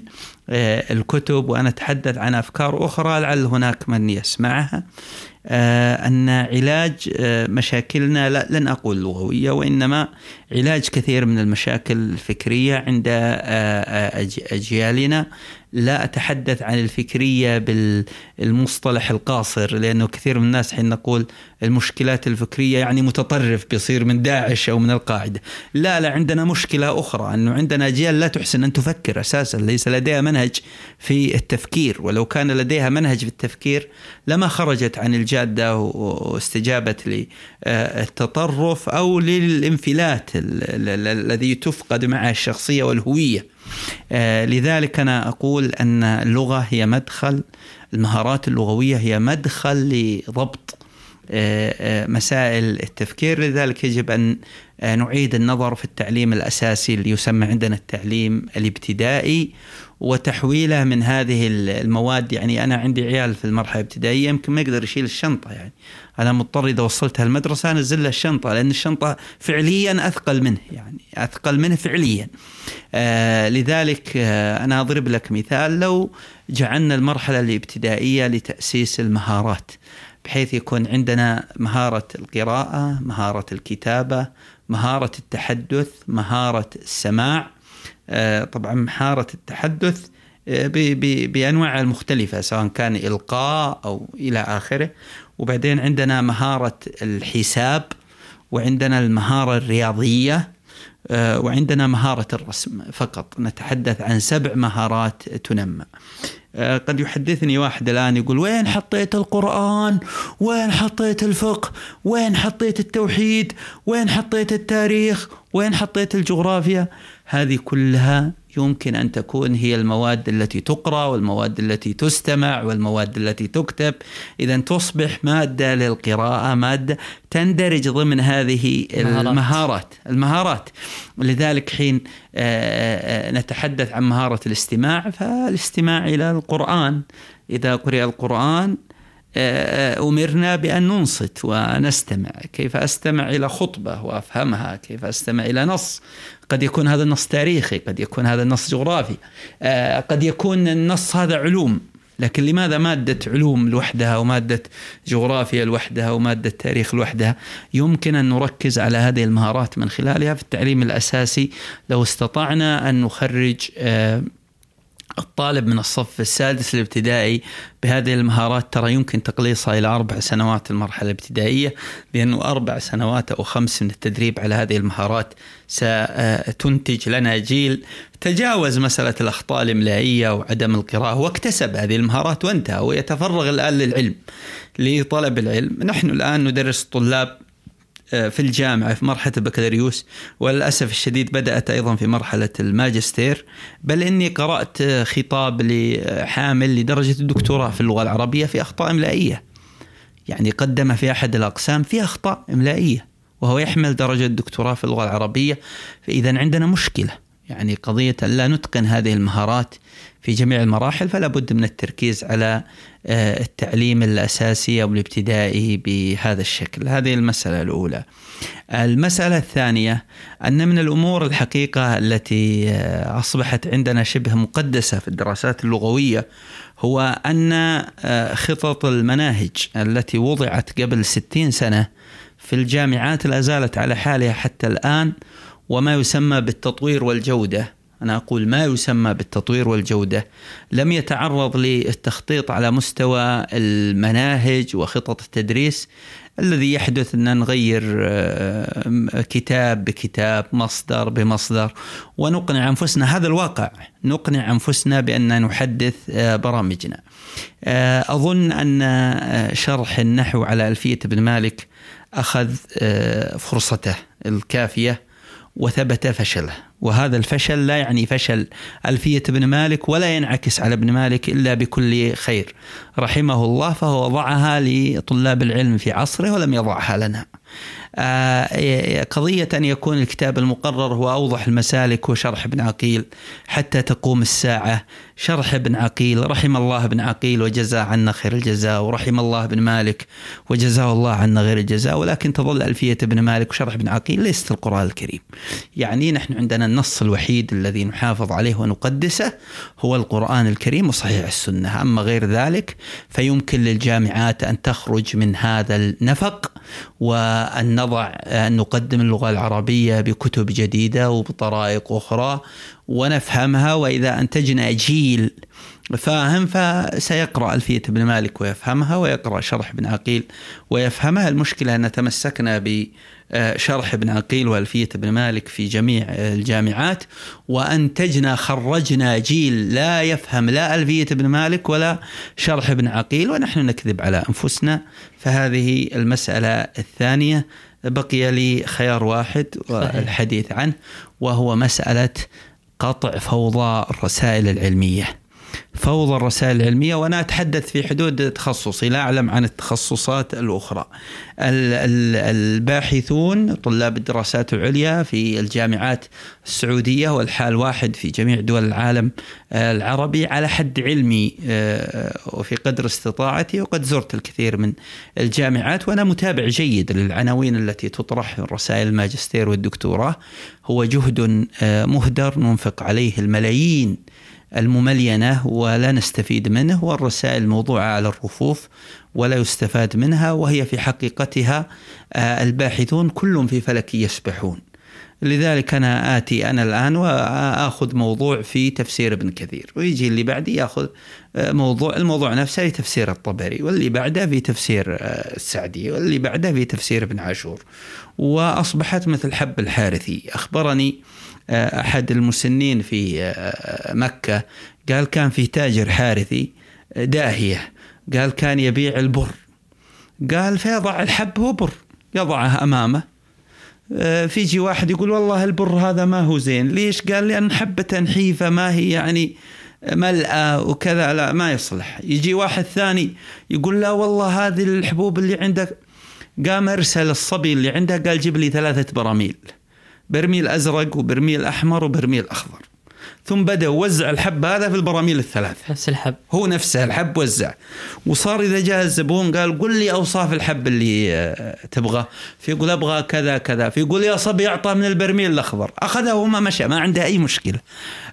آه، الكتب وأنا أتحدث عن أفكار أخرى لعل هناك من يسمعها. أن علاج مشاكلنا لا لن أقول لغوية وإنما علاج كثير من المشاكل الفكرية عند أجيالنا. لا أتحدث عن الفكرية بالمصطلح القاصر لأنه كثير من الناس حين نقول المشكلات الفكرية يعني متطرف بيصير من داعش أو من القاعدة. لا لا عندنا مشكلة أخرى أنه عندنا أجيال لا تحسن أن تفكر أساسا ليس لديها منهج في التفكير. ولو كان لديها منهج في التفكير لما خرجت عن الجادة واستجابت للتطرف أو للانفلات الذي تفقد معه الشخصية والهوية. لذلك أنا أقول أن اللغة هي مدخل المهارات اللغوية هي مدخل لضبط مسائل التفكير لذلك يجب أن نعيد النظر في التعليم الأساسي اللي يسمى عندنا التعليم الابتدائي وتحويله من هذه المواد. يعني أنا عندي عيال في المرحلة الابتدائية يمكن ما يقدر يشيل الشنطة يعني أنا مضطر إذا وصلتها المدرسة أنزل له الشنطة لأن الشنطة فعليا أثقل منه يعني أثقل منه فعليا. آه لذلك آه أنا أضرب لك مثال. لو جعلنا المرحلة الابتدائية لتأسيس المهارات بحيث يكون عندنا مهارة القراءة مهارة الكتابة مهارة التحدث مهارة السماع. آه، طبعا مهارة التحدث آه، بأنواعها المختلفة سواء كان إلقاء أو إلى آخره. وبعدين عندنا مهارة الحساب وعندنا المهارة الرياضية آه، وعندنا مهارة الرسم فقط. نتحدث عن سبع مهارات تنمى. قد يحدثني واحد الآن يقول وين حطيت القرآن؟ وين حطيت الفقه؟ وين حطيت التوحيد؟ وين حطيت التاريخ؟ وين حطيت الجغرافيا؟ هذه كلها يمكن أن تكون هي المواد التي تقرأ والمواد التي تستمع والمواد التي تكتب. إذا تصبح مادة للقراءة مادة تندرج ضمن هذه المهارات. المهارات. لذلك حين آه، آه، نتحدث عن مهارة الاستماع فالاستماع إلى القرآن. إذا قرئ القرآن آه، أمرنا بأن ننصت ونستمع. كيف أستمع إلى خطبة وأفهمها؟ كيف أستمع إلى نص؟ قد يكون هذا النص تاريخي قد يكون هذا النص جغرافي آه، قد يكون النص هذا علوم. لكن لماذا مادة علوم لوحدها ومادة جغرافيا لوحدها ومادة تاريخ لوحدها؟ يمكن أن نركز على هذه المهارات من خلالها في التعليم الأساسي. لو استطعنا أن نخرج آه، الطالب من الصف السادس الابتدائي بهذه المهارات ترى يمكن تقليصها إلى أربع سنوات المرحلة الابتدائية لأنه أربع سنوات أو خمس من التدريب على هذه المهارات ستنتج لنا جيل تجاوز مسألة الأخطاء الإملائية وعدم القراءة واكتسب هذه المهارات وانتهى ويتفرغ الآن للعلم لطلب العلم. نحن الآن ندرس الطلاب في الجامعة في مرحلة البكالوريوس. وللأسف الشديد بدأت أيضا في مرحلة الماجستير. بل إني قرأت خطاب لحامل لدرجة الدكتوراه في اللغة العربية في أخطاء إملائية. يعني قدم في أحد الأقسام في أخطاء إملائية وهو يحمل درجة الدكتوراه في اللغة العربية. فإذا عندنا مشكلة. يعني قضية لا نتقن هذه المهارات في جميع المراحل فلا بد من التركيز على آه، التعليم الأساسي أو الابتدائي بهذا الشكل. هذه المسألة الأولى. المسألة الثانية أن من الأمور الحقيقة التي آه، أصبحت عندنا شبه مقدسة في الدراسات اللغوية هو أن آه، خطط المناهج التي وضعت قبل ستين سنة في الجامعات لا زالت على حالها حتى الآن وما يسمى بالتطوير والجودة. أنا أقول ما يسمى بالتطوير والجودة. لم يتعرض للتخطيط على مستوى المناهج وخطط التدريس الذي يحدث أن نغير آه، كتاب بكتاب مصدر بمصدر ونقنع أنفسنا هذا الواقع نقنع أنفسنا بأن نحدث آه، برامجنا. آه، أظن أن شرح النحو على ألفية ابن مالك أخذ فرصته الكافية. وثبت فشله. وهذا الفشل لا يعني فشل ألفية ابن مالك ولا ينعكس على ابن مالك إلا بكل خير. رحمه الله فهو وضعها لطلاب العلم في عصره ولم يضعها لنا. آه، قضية أن يكون الكتاب المقرر هو أوضح المسالك وشرح ابن عقيل حتى تقوم الساعة. شرح ابن عقيل رحم الله ابن عقيل وجزاه عنا خير الجزاء ورحم الله ابن مالك وجزاه الله عنا غير الجزاء. ولكن تظل ألفية ابن مالك وشرح ابن عقيل ليست القرآن الكريم. يعني نحن عندنا النص الوحيد الذي نحافظ عليه ونقدسه هو القرآن الكريم وصحيح السنة. أما غير ذلك فيمكن للجامعات أن تخرج من هذا النفق وأن نضع أن نقدم اللغة العربية بكتب جديدة وبطرائق أخرى ونفهمها وإذا أنتجنا جيل فاهم فسيقرأ ألفية ابن مالك ويفهمها ويقرأ شرح ابن عقيل ويفهمها. المشكلة أن تمسكنا بشرح ابن عقيل وألفية ابن مالك في جميع الجامعات وأنتجنا خرجنا جيل لا يفهم لا ألفية ابن مالك ولا شرح ابن عقيل ونحن نكذب على أنفسنا. فهذه المسألة الثانية بقي لي خيار واحد والحديث عنه وهو مسألة قطع فوضى الرسائل العلمية. فوضى الرسائل العلمية وأنا أتحدث في حدود تخصصي لا أعلم عن التخصصات الأخرى. الباحثون طلاب الدراسات العليا في الجامعات السعودية والحال واحد في جميع دول العالم العربي على حد علمي آه، وفي قدر استطاعتي وقد زرت الكثير من الجامعات. وأنا متابع جيد للعناوين التي تطرح في رسائل الماجستير والدكتوراه. هو جهد آه، مهدر ننفق عليه الملايين. المملينة ولا نستفيد منه والرسائل الموضوعة على الرفوف ولا يستفاد منها وهي في حقيقتها آه، الباحثون كلهم في فلك يسبحون. لذلك أنا آتي أنا الآن وآخذ موضوع في تفسير ابن كثير. ويجي اللي بعدي يأخذ آه، موضوع الموضوع نفسه في تفسير الطبري واللي بعده في تفسير آه، السعدي واللي بعده في تفسير ابن عاشور. وأصبحت مثل حب الحارثي. أخبرني أحد المسنين في آه، مكة. قال كان في تاجر حارثي آه، داهية. قال كان يبيع البر. قال فيضع الحب هو بر يضعه أمامه. آه، فيجي واحد يقول والله البر هذا ما هو زين. ليش؟ قال لأن حبة نحيفة ما هي يعني ملأة وكذا لا ما يصلح. يجي واحد ثاني يقول لا والله هذه الحبوب اللي عندك. قام أرسل الصبي اللي عنده قال جيب لي ثلاثة براميل. برميل أزرق وبرميل أحمر وبرميل أخضر. ثم بدأ وزع الحب هذا في البراميل الثلاث نفس الحب. هو نفسه الحب وزع. وصار إذا جاء الزبون قال قل لي أوصاف الحب اللي آه، تبغاه. فيقول أبغى كذا كذا. فيقول يا صبي أعطى من البرميل الأخضر. أخذه وما مشى ما عنده أي مشكلة.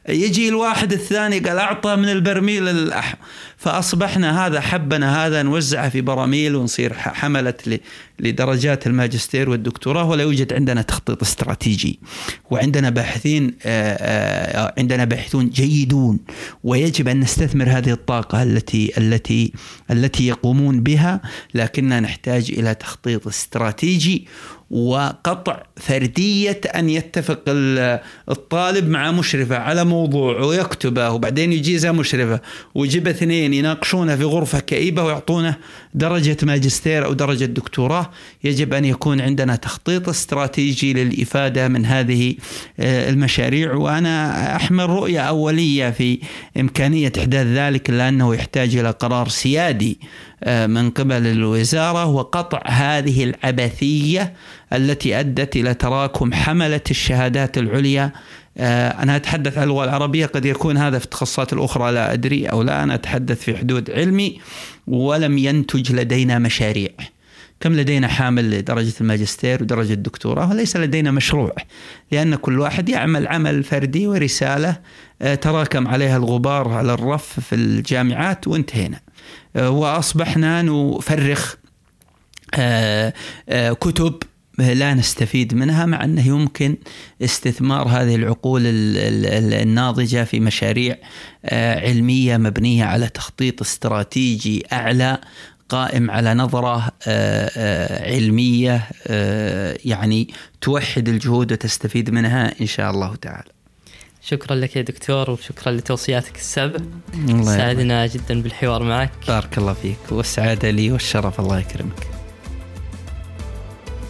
يجي الواحد الثاني قال أعطى من البرميل الاحمر فأصبحنا هذا حبنا هذا نوزعه في براميل ونصير حمله لدرجات الماجستير والدكتوراه ولا يوجد عندنا تخطيط استراتيجي. وعندنا باحثين عندنا باحثون جيدون. ويجب أن نستثمر هذه الطاقة التي التي التي يقومون بها لكننا نحتاج إلى تخطيط استراتيجي. وقطع فردية أن يتفق الطالب مع مشرفة على موضوع ويكتبه وبعدين يجيزه مشرفة ويجيب اثنين يناقشونه في غرفة كئيبة ويعطونه درجة ماجستير أو درجة دكتوراه يجب أن يكون عندنا تخطيط استراتيجي للإفادة من هذه آه، المشاريع. وأنا أحمل رؤية أولية في إمكانية إحداث ذلك لأنه يحتاج إلى قرار سيادي من قبل الوزارة وقطع هذه العبثية التي أدت إلى تراكم حملة الشهادات العليا. آه، أنا أتحدث عن اللغة العربية قد يكون هذا في التخصصات الأخرى لا أدري أو لا. أنا أتحدث في حدود علمي ولم ينتج لدينا مشاريع. كم لدينا حامل لدرجة الماجستير ودرجة الدكتوراه؟ وليس لدينا مشروع لأن كل واحد يعمل عمل فردي ورسالة آه، تراكم عليها الغبار على الرف في الجامعات وانتهينا. آه، وأصبحنا نفرخ كتب لا نستفيد منها مع أنه يمكن استثمار هذه العقول الناضجة في مشاريع آه، علمية مبنية على تخطيط استراتيجي أعلى قائم على نظرة آه، آه، علمية يعني توحد الجهود وتستفيد منها إن شاء الله تعالى. شكرا لك يا دكتور وشكرا لتوصياتك السبع. سعدنا جدا بالحوار معك. بارك الله فيك والسعادة لي والشرف الله يكرمك.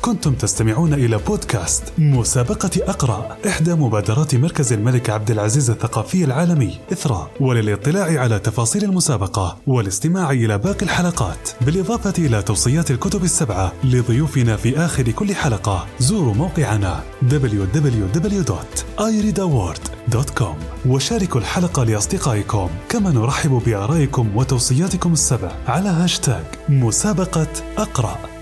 كنتم تستمعون إلى بودكاست مسابقة أقرأ إحدى مبادرات مركز الملك عبد العزيز الثقافي العالمي إثراء وللاطلاع على تفاصيل المسابقة والاستماع إلى باقي الحلقات. بالإضافة إلى توصيات الكتب السبعة لضيوفنا في آخر كل حلقة. زوروا موقعنا www.ireadaward.com وشاركوا الحلقة لأصدقائكم. كما نرحب بآرائكم وتوصياتكم السبع على هاشتاج مسابقة أقرأ.